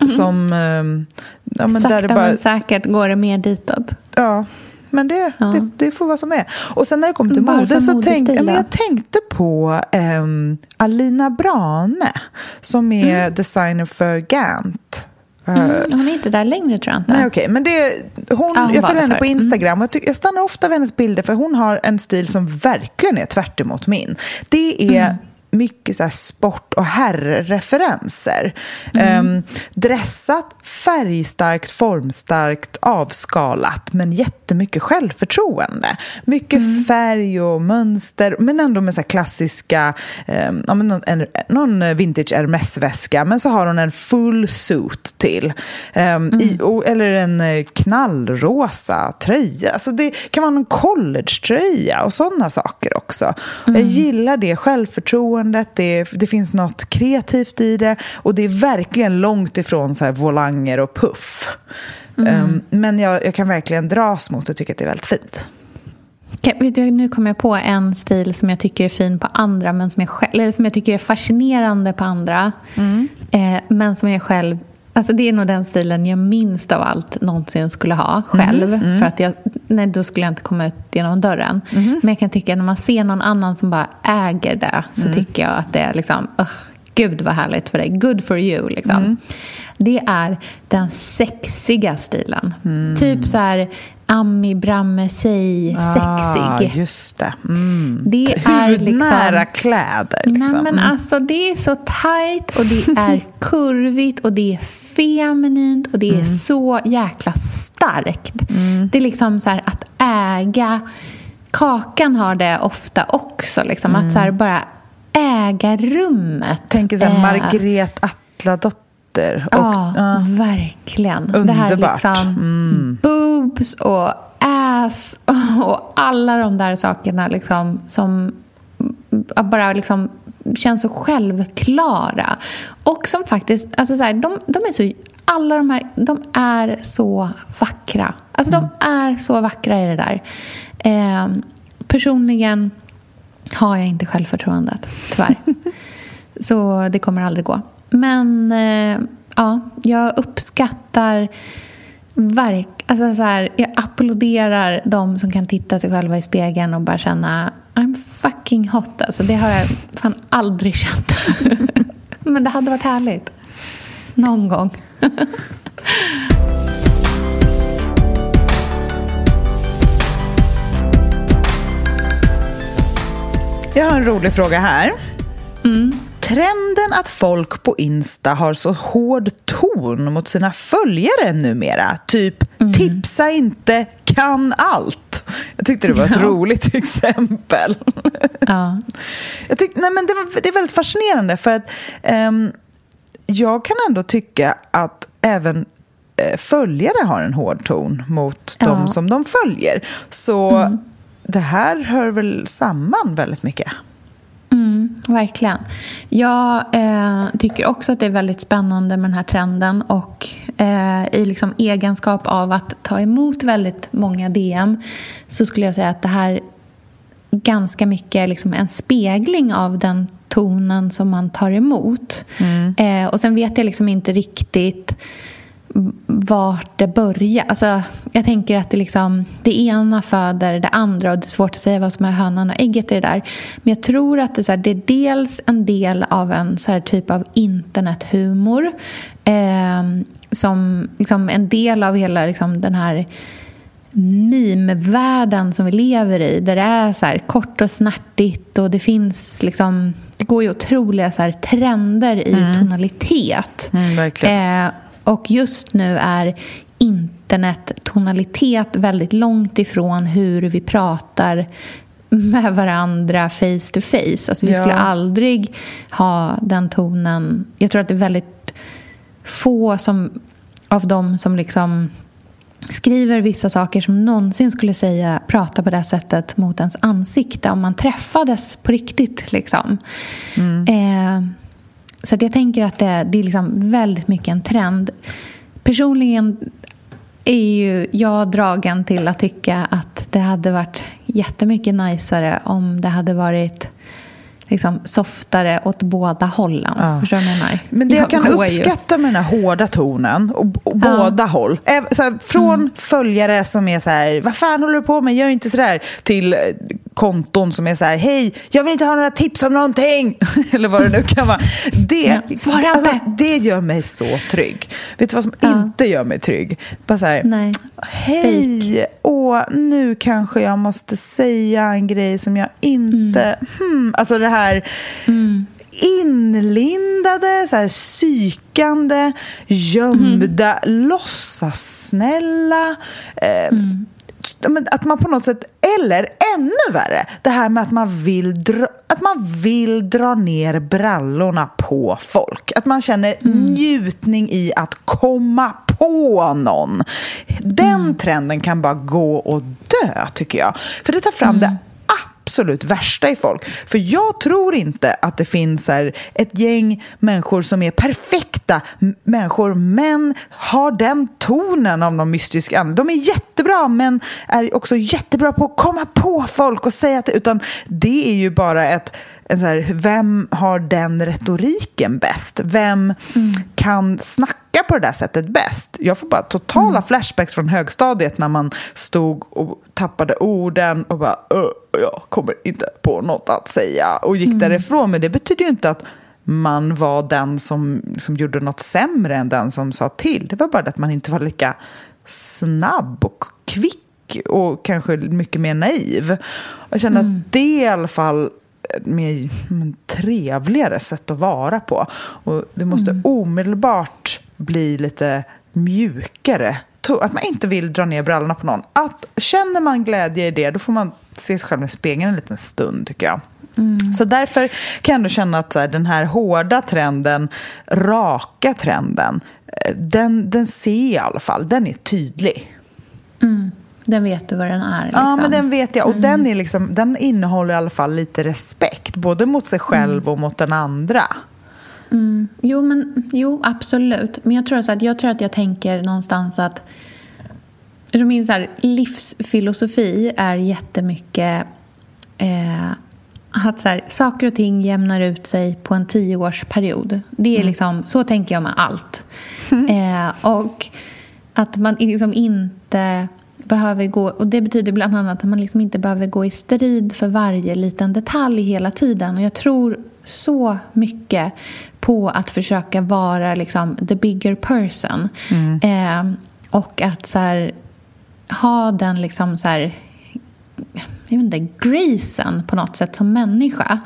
Mm. Som... Um, ja, men Sakta det bara... men säkert går det mer ditåt. Ja, men det, ja. det, det, får vara som det är. Och sen när det kom till mode så tänkte jag, jag tänkte på um, Alina Brane som är mm. designer för Gant. Mm, hon är inte där längre tror jag inte. Nej, okay. Men det, hon, ja, hon jag följer henne på mm. Instagram mm. och jag, jag, stannar ofta vid hennes bilder för hon har en stil som verkligen är tvärt min. Det är mm mycket så sport och herrreferenser. Mm. Um, dressat, färgstarkt, formstarkt, avskalat men jättemycket självförtroende. Mycket mm. färg och mönster men ändå med så klassiska, um, ja, någon, en, någon vintage Hermes-väska men så har hon en full suit till. Um, mm. i, och, eller en eh, knallrosa tröja. Alltså det kan vara en collegetröja och sådana saker också. Jag mm. gillar det självförtroende självförtroendet, det, det finns något kreativt i det och det är verkligen långt ifrån så här volanger och puff. Mm. Um, men jag, jag, kan verkligen dras mot och tycka att det är väldigt fint. nu kommer jag på en stil som jag tycker är fin på andra men som jag, själv, eller som jag tycker är fascinerande på andra. Mm. Eh, men som jag själv Alltså det är nog den stilen jag minst av allt någonsin skulle ha själv. Mm, mm. För att jag, nej, då skulle jag inte komma ut genom dörren. Mm. Men jag kan tycka när man ser någon annan som bara äger det så mm. tycker jag att det är liksom, oh, gud vad härligt för dig. Good for you. Liksom. Mm. Det är den sexiga stilen. Mm. Typ så här Ami Bramme Sey ah, sexig. Just det. Mm. Det är liksom, kläder. Liksom. Nej, men alltså, det är så tajt och det är kurvigt och det är feminint och det är mm. så jäkla starkt. Mm. Det är liksom så här att äga... Kakan har det ofta också. Liksom, Att så här, mm. bara äga rummet. Tänker så här, eh, Margret Atladotter. Och, ja, uh, verkligen. Underbart. Det här liksom mm. boobs och ass och alla de där sakerna liksom, som bara liksom känns så självklara. Och som faktiskt, alltså så här, de, de, är så, alla de här, de är så vackra. Alltså mm. de är så vackra i det där. Eh, personligen har jag inte självförtroendet, tyvärr. så det kommer aldrig gå. Men eh, ja, jag uppskattar verk, alltså så här, jag applåderar de som kan titta sig själva i spegeln och bara känna I'm fucking hot. Alltså, det har jag fan aldrig känt. Men det hade varit härligt. Någon gång. Jag har en rolig fråga här. Mm. Trenden att folk på Insta har så hård ton mot sina följare numera, typ mm. tipsa inte, kan allt. Jag tyckte det var ett ja. roligt exempel. Ja. Jag tyck, nej men det, var, det är väldigt fascinerande för att um, jag kan ändå tycka att även uh, följare har en hård ton mot ja. de som de följer. Så mm. det här hör väl samman väldigt mycket. Mm, verkligen. Jag eh, tycker också att det är väldigt spännande med den här trenden och eh, i liksom egenskap av att ta emot väldigt många DM så skulle jag säga att det här ganska mycket är liksom en spegling av den tonen som man tar emot. Mm. Eh, och sen vet jag liksom inte riktigt vart det börjar. Alltså, jag tänker att det, liksom, det ena föder det andra och det är svårt att säga vad som är hönan och ägget i det där. Men jag tror att det, så här, det är dels en del av en så här, typ av internethumor eh, som liksom, en del av hela liksom, den här meme-världen som vi lever i där det är så här kort och snärtigt och det finns liksom det går ju otroliga så här, trender i mm. tonalitet. Mm, eh, och just nu är internettonalitet väldigt långt ifrån hur vi pratar med varandra face to face. Alltså vi ja. skulle aldrig ha den tonen. Jag tror att det är väldigt få som, av dem som liksom skriver vissa saker som någonsin skulle säga prata på det sättet mot ens ansikte om man träffades på riktigt. Liksom. Mm. Eh, så jag tänker att det, det är liksom väldigt mycket en trend. Personligen är ju jag dragen till att tycka att det hade varit jättemycket najsare om det hade varit liksom softare åt båda hållen. Ja. Förstår du vad jag menar? Men det jag, kan uppskatta ju. med den här hårda tonen, och, och ja. båda håll. Så här, från mm. följare som är så här, vad fan håller du på med, gör inte sådär, till eh, konton som är så här, hej, jag vill inte ha några tips om någonting. Eller vad det nu kan vara. Det, ja. Svara alltså, det gör mig så trygg. Vet du vad som inte gör mig trygg? Bara så här, Nej. hej, åh, nu kanske jag måste säga en grej som jag inte... Mm. Hmm, alltså det här här mm. inlindade, så här psykande, gömda, mm. låtsassnälla. Eh, mm. Att man på något sätt, eller ännu värre, det här med att man vill dra, att man vill dra ner brallorna på folk. Att man känner mm. njutning i att komma på någon. Den mm. trenden kan bara gå och dö, tycker jag. För det tar fram mm. det absolut värsta i folk. För jag tror inte att det finns här ett gäng människor som är perfekta människor men har den tonen av någon mystisk ande. De är jättebra men är också jättebra på att komma på folk och säga att det, utan det är ju bara ett så här, vem har den retoriken bäst? Vem mm. kan snacka på det där sättet bäst? Jag får bara totala mm. flashbacks från högstadiet när man stod och tappade orden och bara jag kommer inte på något att säga och gick mm. därifrån. Men det betyder ju inte att man var den som, som gjorde något sämre än den som sa till. Det var bara det att man inte var lika snabb och kvick och kanske mycket mer naiv. Jag känner mm. att det i alla fall mer trevligare sätt att vara på. Och det måste mm. omedelbart bli lite mjukare. Att man inte vill dra ner brallorna på någon. Att, känner man glädje i det, då får man se sig själv i spegeln en liten stund, tycker jag. Mm. Så därför kan jag ändå känna att så här, den här hårda trenden, raka trenden, eh, den, den ser jag i alla fall, den är tydlig. Mm. Den vet du vad den är? Liksom. Ja, men den vet jag. Och mm. den, är liksom, den innehåller i alla fall lite respekt, både mot sig själv mm. och mot den andra. Mm. Jo, men, jo, absolut. Men jag tror, så att, jag tror att jag tänker någonstans att min så här, livsfilosofi är jättemycket eh, att så här, saker och ting jämnar ut sig på en tioårsperiod. Det är mm. liksom, så tänker jag med allt. Eh, och att man liksom inte behöver gå, och det betyder bland annat att man liksom inte behöver gå i strid för varje liten detalj hela tiden. Och jag tror så mycket på att försöka vara liksom the bigger person. Mm. Eh, och att så här, ha den liksom så här, jag vet inte, gracen på något sätt som människa.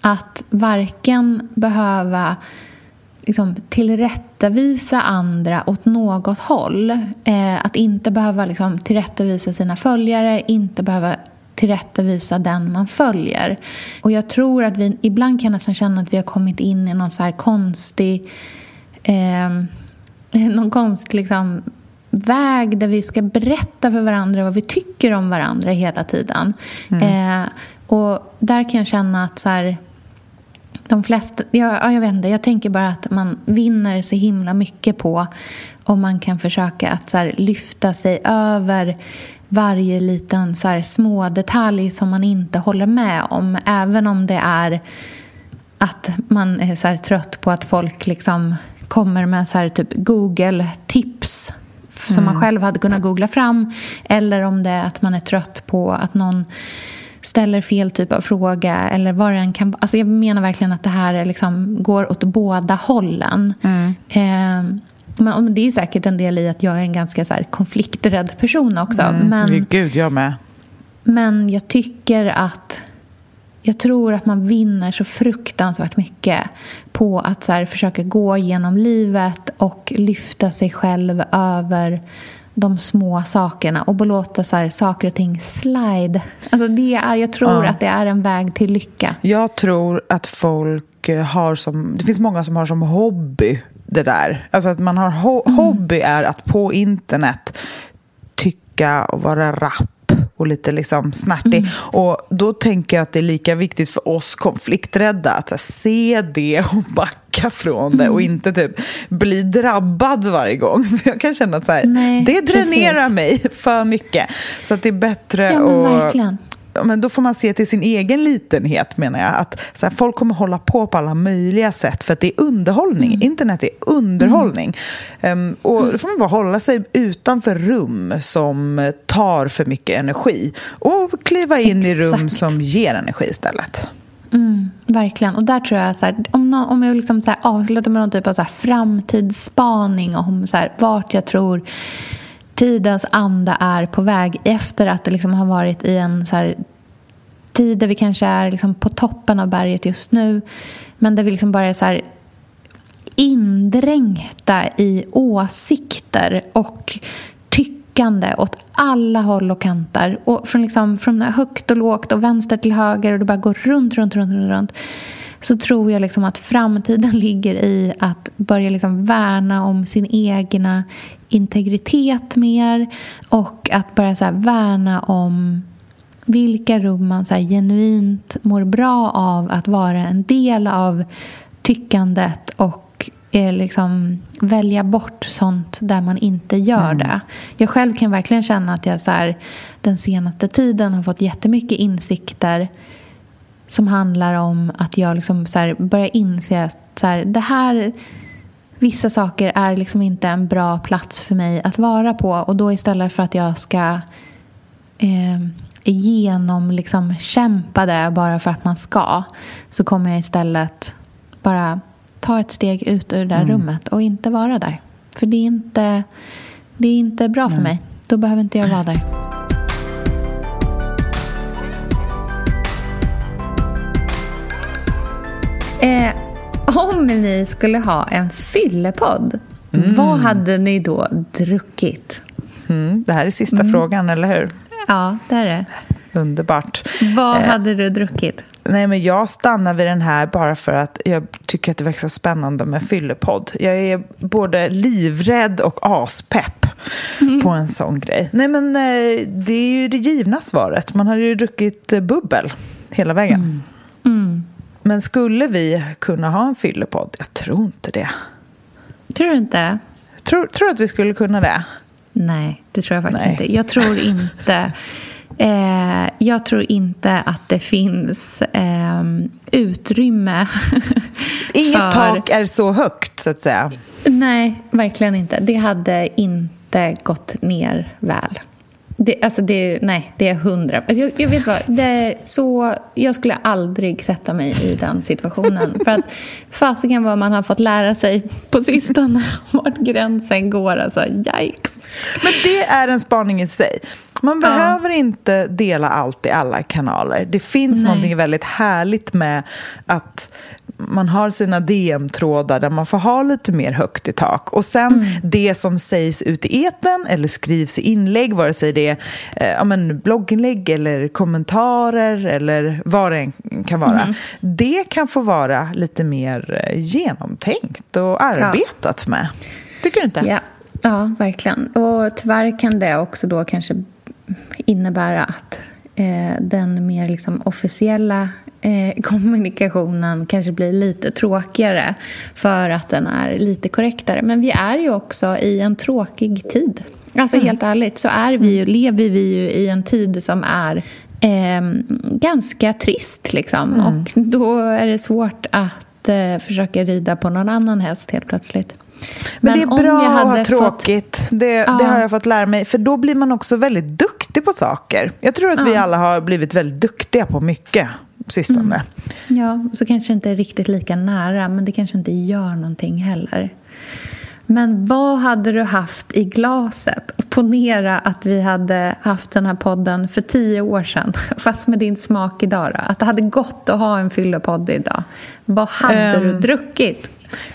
Att varken behöva liksom, tillrättavisa andra åt något håll. Eh, att inte behöva liksom, tillrättavisa sina följare, inte behöva tillrättavisa den man följer. Och jag tror att vi ibland kan nästan känna att vi har kommit in i någon så här konstig... Eh, någon konstig liksom, väg där vi ska berätta för varandra vad vi tycker om varandra hela tiden. Mm. Eh, och där kan jag känna att så här, de flesta, ja, jag vet inte, jag tänker bara att man vinner så himla mycket på om man kan försöka att så här, lyfta sig över varje liten så här, små detalj som man inte håller med om. Även om det är att man är så här, trött på att folk liksom kommer med så typ Google-tips som man mm. själv hade kunnat googla fram. Eller om det är att man är trött på att någon ställer fel typ av fråga eller vad det än kan alltså Jag menar verkligen att det här liksom går åt båda hållen. Mm. Eh, men det är säkert en del i att jag är en ganska så här, konflikträdd person också. Mm. Men, Gud, jag med. Men jag tycker att jag tror att man vinner så fruktansvärt mycket på att så här, försöka gå genom livet och lyfta sig själv över de små sakerna och låta så här, saker och ting slide. Alltså det är, jag tror ja. att det är en väg till lycka. Jag tror att folk och har som, det finns många som har som hobby det där. Alltså att man har ho mm. hobby är att på internet tycka och vara rapp och lite liksom snärtig. Mm. Och då tänker jag att det är lika viktigt för oss konflikträdda att här, se det och backa från det mm. och inte typ bli drabbad varje gång. För jag kan känna att så här, Nej, det dränerar precis. mig för mycket. Så att det är bättre ja, att men då får man se till sin egen litenhet menar jag. Att så här, folk kommer hålla på på alla möjliga sätt för att det är underhållning. Mm. Internet är underhållning. Mm. Um, och då får man bara hålla sig utanför rum som tar för mycket energi och kliva in Exakt. i rum som ger energi istället. Mm, verkligen. Och där tror jag, så här, om, någon, om jag liksom så här, avslutar med någon typ av så här, framtidsspaning om så här, vart jag tror tidens anda är på väg efter att det liksom har varit i en så här, tid där vi kanske är liksom på toppen av berget just nu men där vi liksom bara är så här indränkta i åsikter och tyckande åt alla håll och kanter. Och från, liksom, från högt och lågt och vänster till höger och det bara går runt, runt, runt, runt. runt så tror jag liksom att framtiden ligger i att börja liksom värna om sin egna integritet mer och att börja så värna om vilka rum man så genuint mår bra av att vara en del av tyckandet och eh, liksom välja bort sånt där man inte gör mm. det. Jag själv kan verkligen känna att jag så här, den senaste tiden har fått jättemycket insikter som handlar om att jag liksom så börjar inse att så här, det här vissa saker är liksom inte en bra plats för mig att vara på. Och då istället för att jag ska eh, genom liksom kämpa det bara för att man ska så kommer jag istället bara ta ett steg ut ur det där mm. rummet och inte vara där. För det är inte, det är inte bra för Nej. mig. Då behöver inte jag vara där. Eh, om ni skulle ha en fyllepodd, mm. vad hade ni då druckit? Mm, det här är sista mm. frågan, eller hur? Ja, det är det. Underbart. Vad eh, hade du druckit? Nej, men jag stannar vid den här bara för att jag tycker att det verkar så spännande med fyllepodd. Jag är både livrädd och aspepp mm. på en sån grej. Nej, men eh, det är ju det givna svaret. Man hade ju druckit eh, bubbel hela vägen. Men skulle vi kunna ha en fyllepodd? Jag tror inte det. Tror du inte? Tror, tror du att vi skulle kunna det? Nej, det tror jag faktiskt Nej. inte. Jag tror inte... Eh, jag tror inte att det finns eh, utrymme Inget för... tak är så högt, så att säga. Nej, verkligen inte. Det hade inte gått ner väl. Det, alltså det, nej, det är hundra. Jag, jag vet vad, det är så, jag skulle aldrig sätta mig i den situationen. För att fasiken vad man har fått lära sig på sistone vart gränsen går. Alltså, yikes. Men det är en spaning i sig. Man ja. behöver inte dela allt i alla kanaler. Det finns Nej. någonting väldigt härligt med att man har sina DM-trådar där man får ha lite mer högt i tak. Och sen mm. det som sägs ut i eten eller skrivs i inlägg, vare sig det är eh, ja, men blogginlägg eller kommentarer eller vad det än kan vara. Mm. Det kan få vara lite mer eh, genomtänkt och arbetat ja. med. Tycker du inte? Ja. ja, verkligen. Och tyvärr kan det också då kanske innebära att eh, den mer liksom officiella eh, kommunikationen kanske blir lite tråkigare för att den är lite korrektare. Men vi är ju också i en tråkig tid. Alltså mm. helt ärligt så är vi ju, lever vi ju i en tid som är eh, ganska trist. Liksom. Mm. Och då är det svårt att eh, försöka rida på någon annan häst helt plötsligt. Men, Men det är bra att ha tråkigt. Fått... Det, ja. det, har jag fått lära mig. För då blir man också väldigt duktig på saker. Jag tror att ja. vi alla har blivit väldigt duktiga på mycket sistone. Mm. Ja, så kanske inte är riktigt lika nära, men det kanske inte gör någonting heller. Men vad hade du haft i glaset? Ponera att vi hade haft den här podden för tio år sedan, fast med din smak idag. Då. Att det hade gått att ha en fyllepodd idag. Vad hade um, du druckit?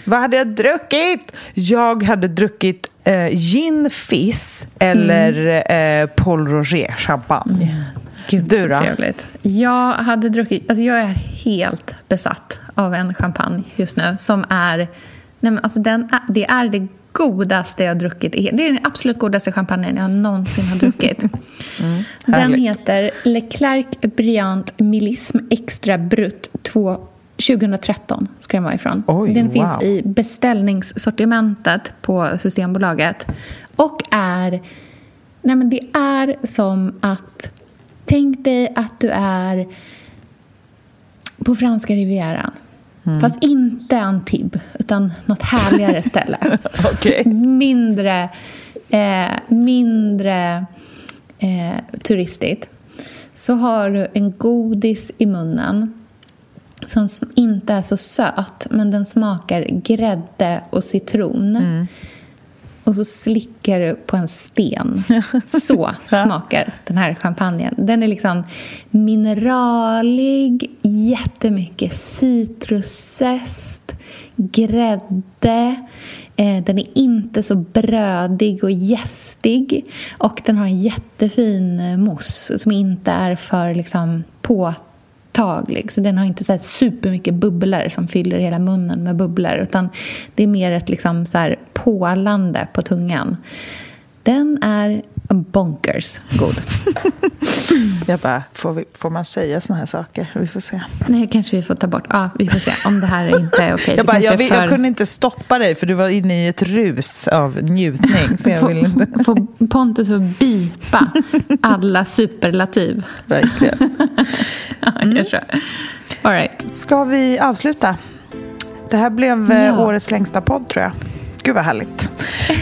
Vad hade jag druckit? Jag hade druckit eh, gin fizz eller mm. eh, Paul Roger champagne. Mm. Gud, du då? Trevligt. Jag hade druckit... Alltså jag är helt besatt av en champagne just nu som är... Nej men alltså den, det är det godaste jag druckit. Det är den absolut godaste champagnen jag någonsin har druckit. Mm, den heter Leclerc Briant Millism Extra Brut 2 2013 ska den vara ifrån. Oj, den wow. finns i beställningssortimentet på Systembolaget. Och är... Nej men det är som att... Tänk dig att du är på franska rivieran. Mm. Fast inte Antibes, utan något härligare ställe. okay. Mindre, eh, mindre eh, turistigt. Så har du en godis i munnen som inte är så söt, men den smakar grädde och citron. Mm. Och så slickar du på en sten. Så smakar den här champagnen. Den är liksom mineralig, jättemycket citruszest, grädde. Eh, den är inte så brödig och gästig. Och den har en jättefin mousse som inte är för liksom, påtaglig. Liksom. Så den har inte så här supermycket bubblor som fyller hela munnen med bubblor. Utan det är mer ett liksom så här pålande på tungan. Den är bonkers god. Jag bara, får, vi, får man säga såna här saker? Vi får se. Nej, kanske vi får ta bort. Ja, vi får se om det här inte är okej. Okay. Jag, bara, jag, för... jag, kunde inte stoppa dig för du var inne i ett rus av njutning. Så jag vill inte... Får Pontus att bipa alla superlativ. Verkligen. ja, jag tror. All right. Ska vi avsluta? Det här blev eh, ja. årets längsta podd tror jag. Gud vad härligt.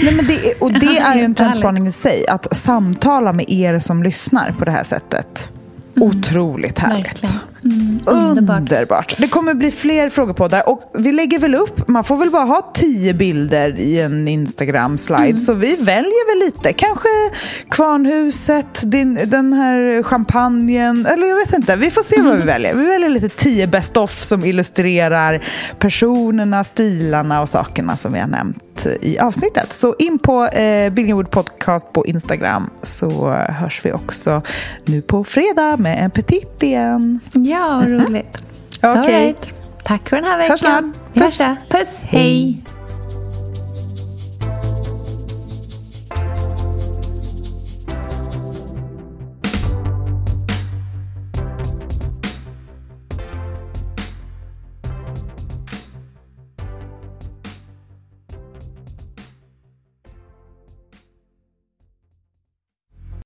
Nej, men det, och det är ju en trendspaning i sig, att samtala med er som lyssnar på det här sättet. Mm. Otroligt härligt. Mm, underbart. underbart. Det kommer bli fler frågepoddar och vi lägger väl upp, man får väl bara ha tio bilder i en Instagram-slide mm. så vi väljer väl lite. Kanske Kvarnhuset, din, den här champagnen, eller jag vet inte. Vi får se vad vi väljer. Vi väljer lite tio best of som illustrerar personerna, stilarna och sakerna som vi har nämnt i avsnittet. Så in på eh, Billingwood Podcast på Instagram så hörs vi också nu på fredag med en petit igen. Ja, vad roligt. Okej. Okay. Right. Tack för den här veckan. Hörs snart. Puss. Puss. Puss. Hej.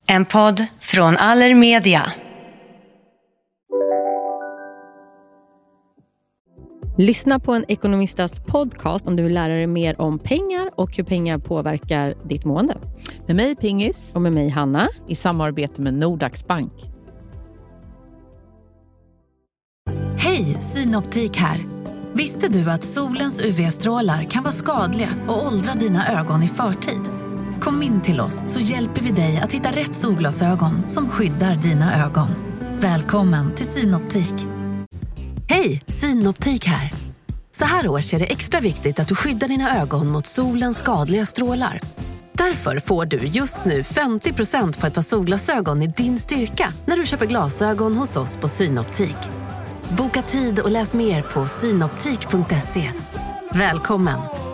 En podd från Allermedia. Lyssna på en ekonomistas podcast om du vill lära dig mer om pengar och hur pengar påverkar ditt mående. Med mig Pingis. Och med mig Hanna. I samarbete med Nordax Bank. Hej, Synoptik här. Visste du att solens UV-strålar kan vara skadliga och åldra dina ögon i förtid? Kom in till oss så hjälper vi dig att hitta rätt solglasögon som skyddar dina ögon. Välkommen till Synoptik. Hej, Synoptik här. Så här års är det extra viktigt att du skyddar dina ögon mot solens skadliga strålar. Därför får du just nu 50% på ett par solglasögon i din styrka när du köper glasögon hos oss på Synoptik. Boka tid och läs mer på synoptik.se. Välkommen!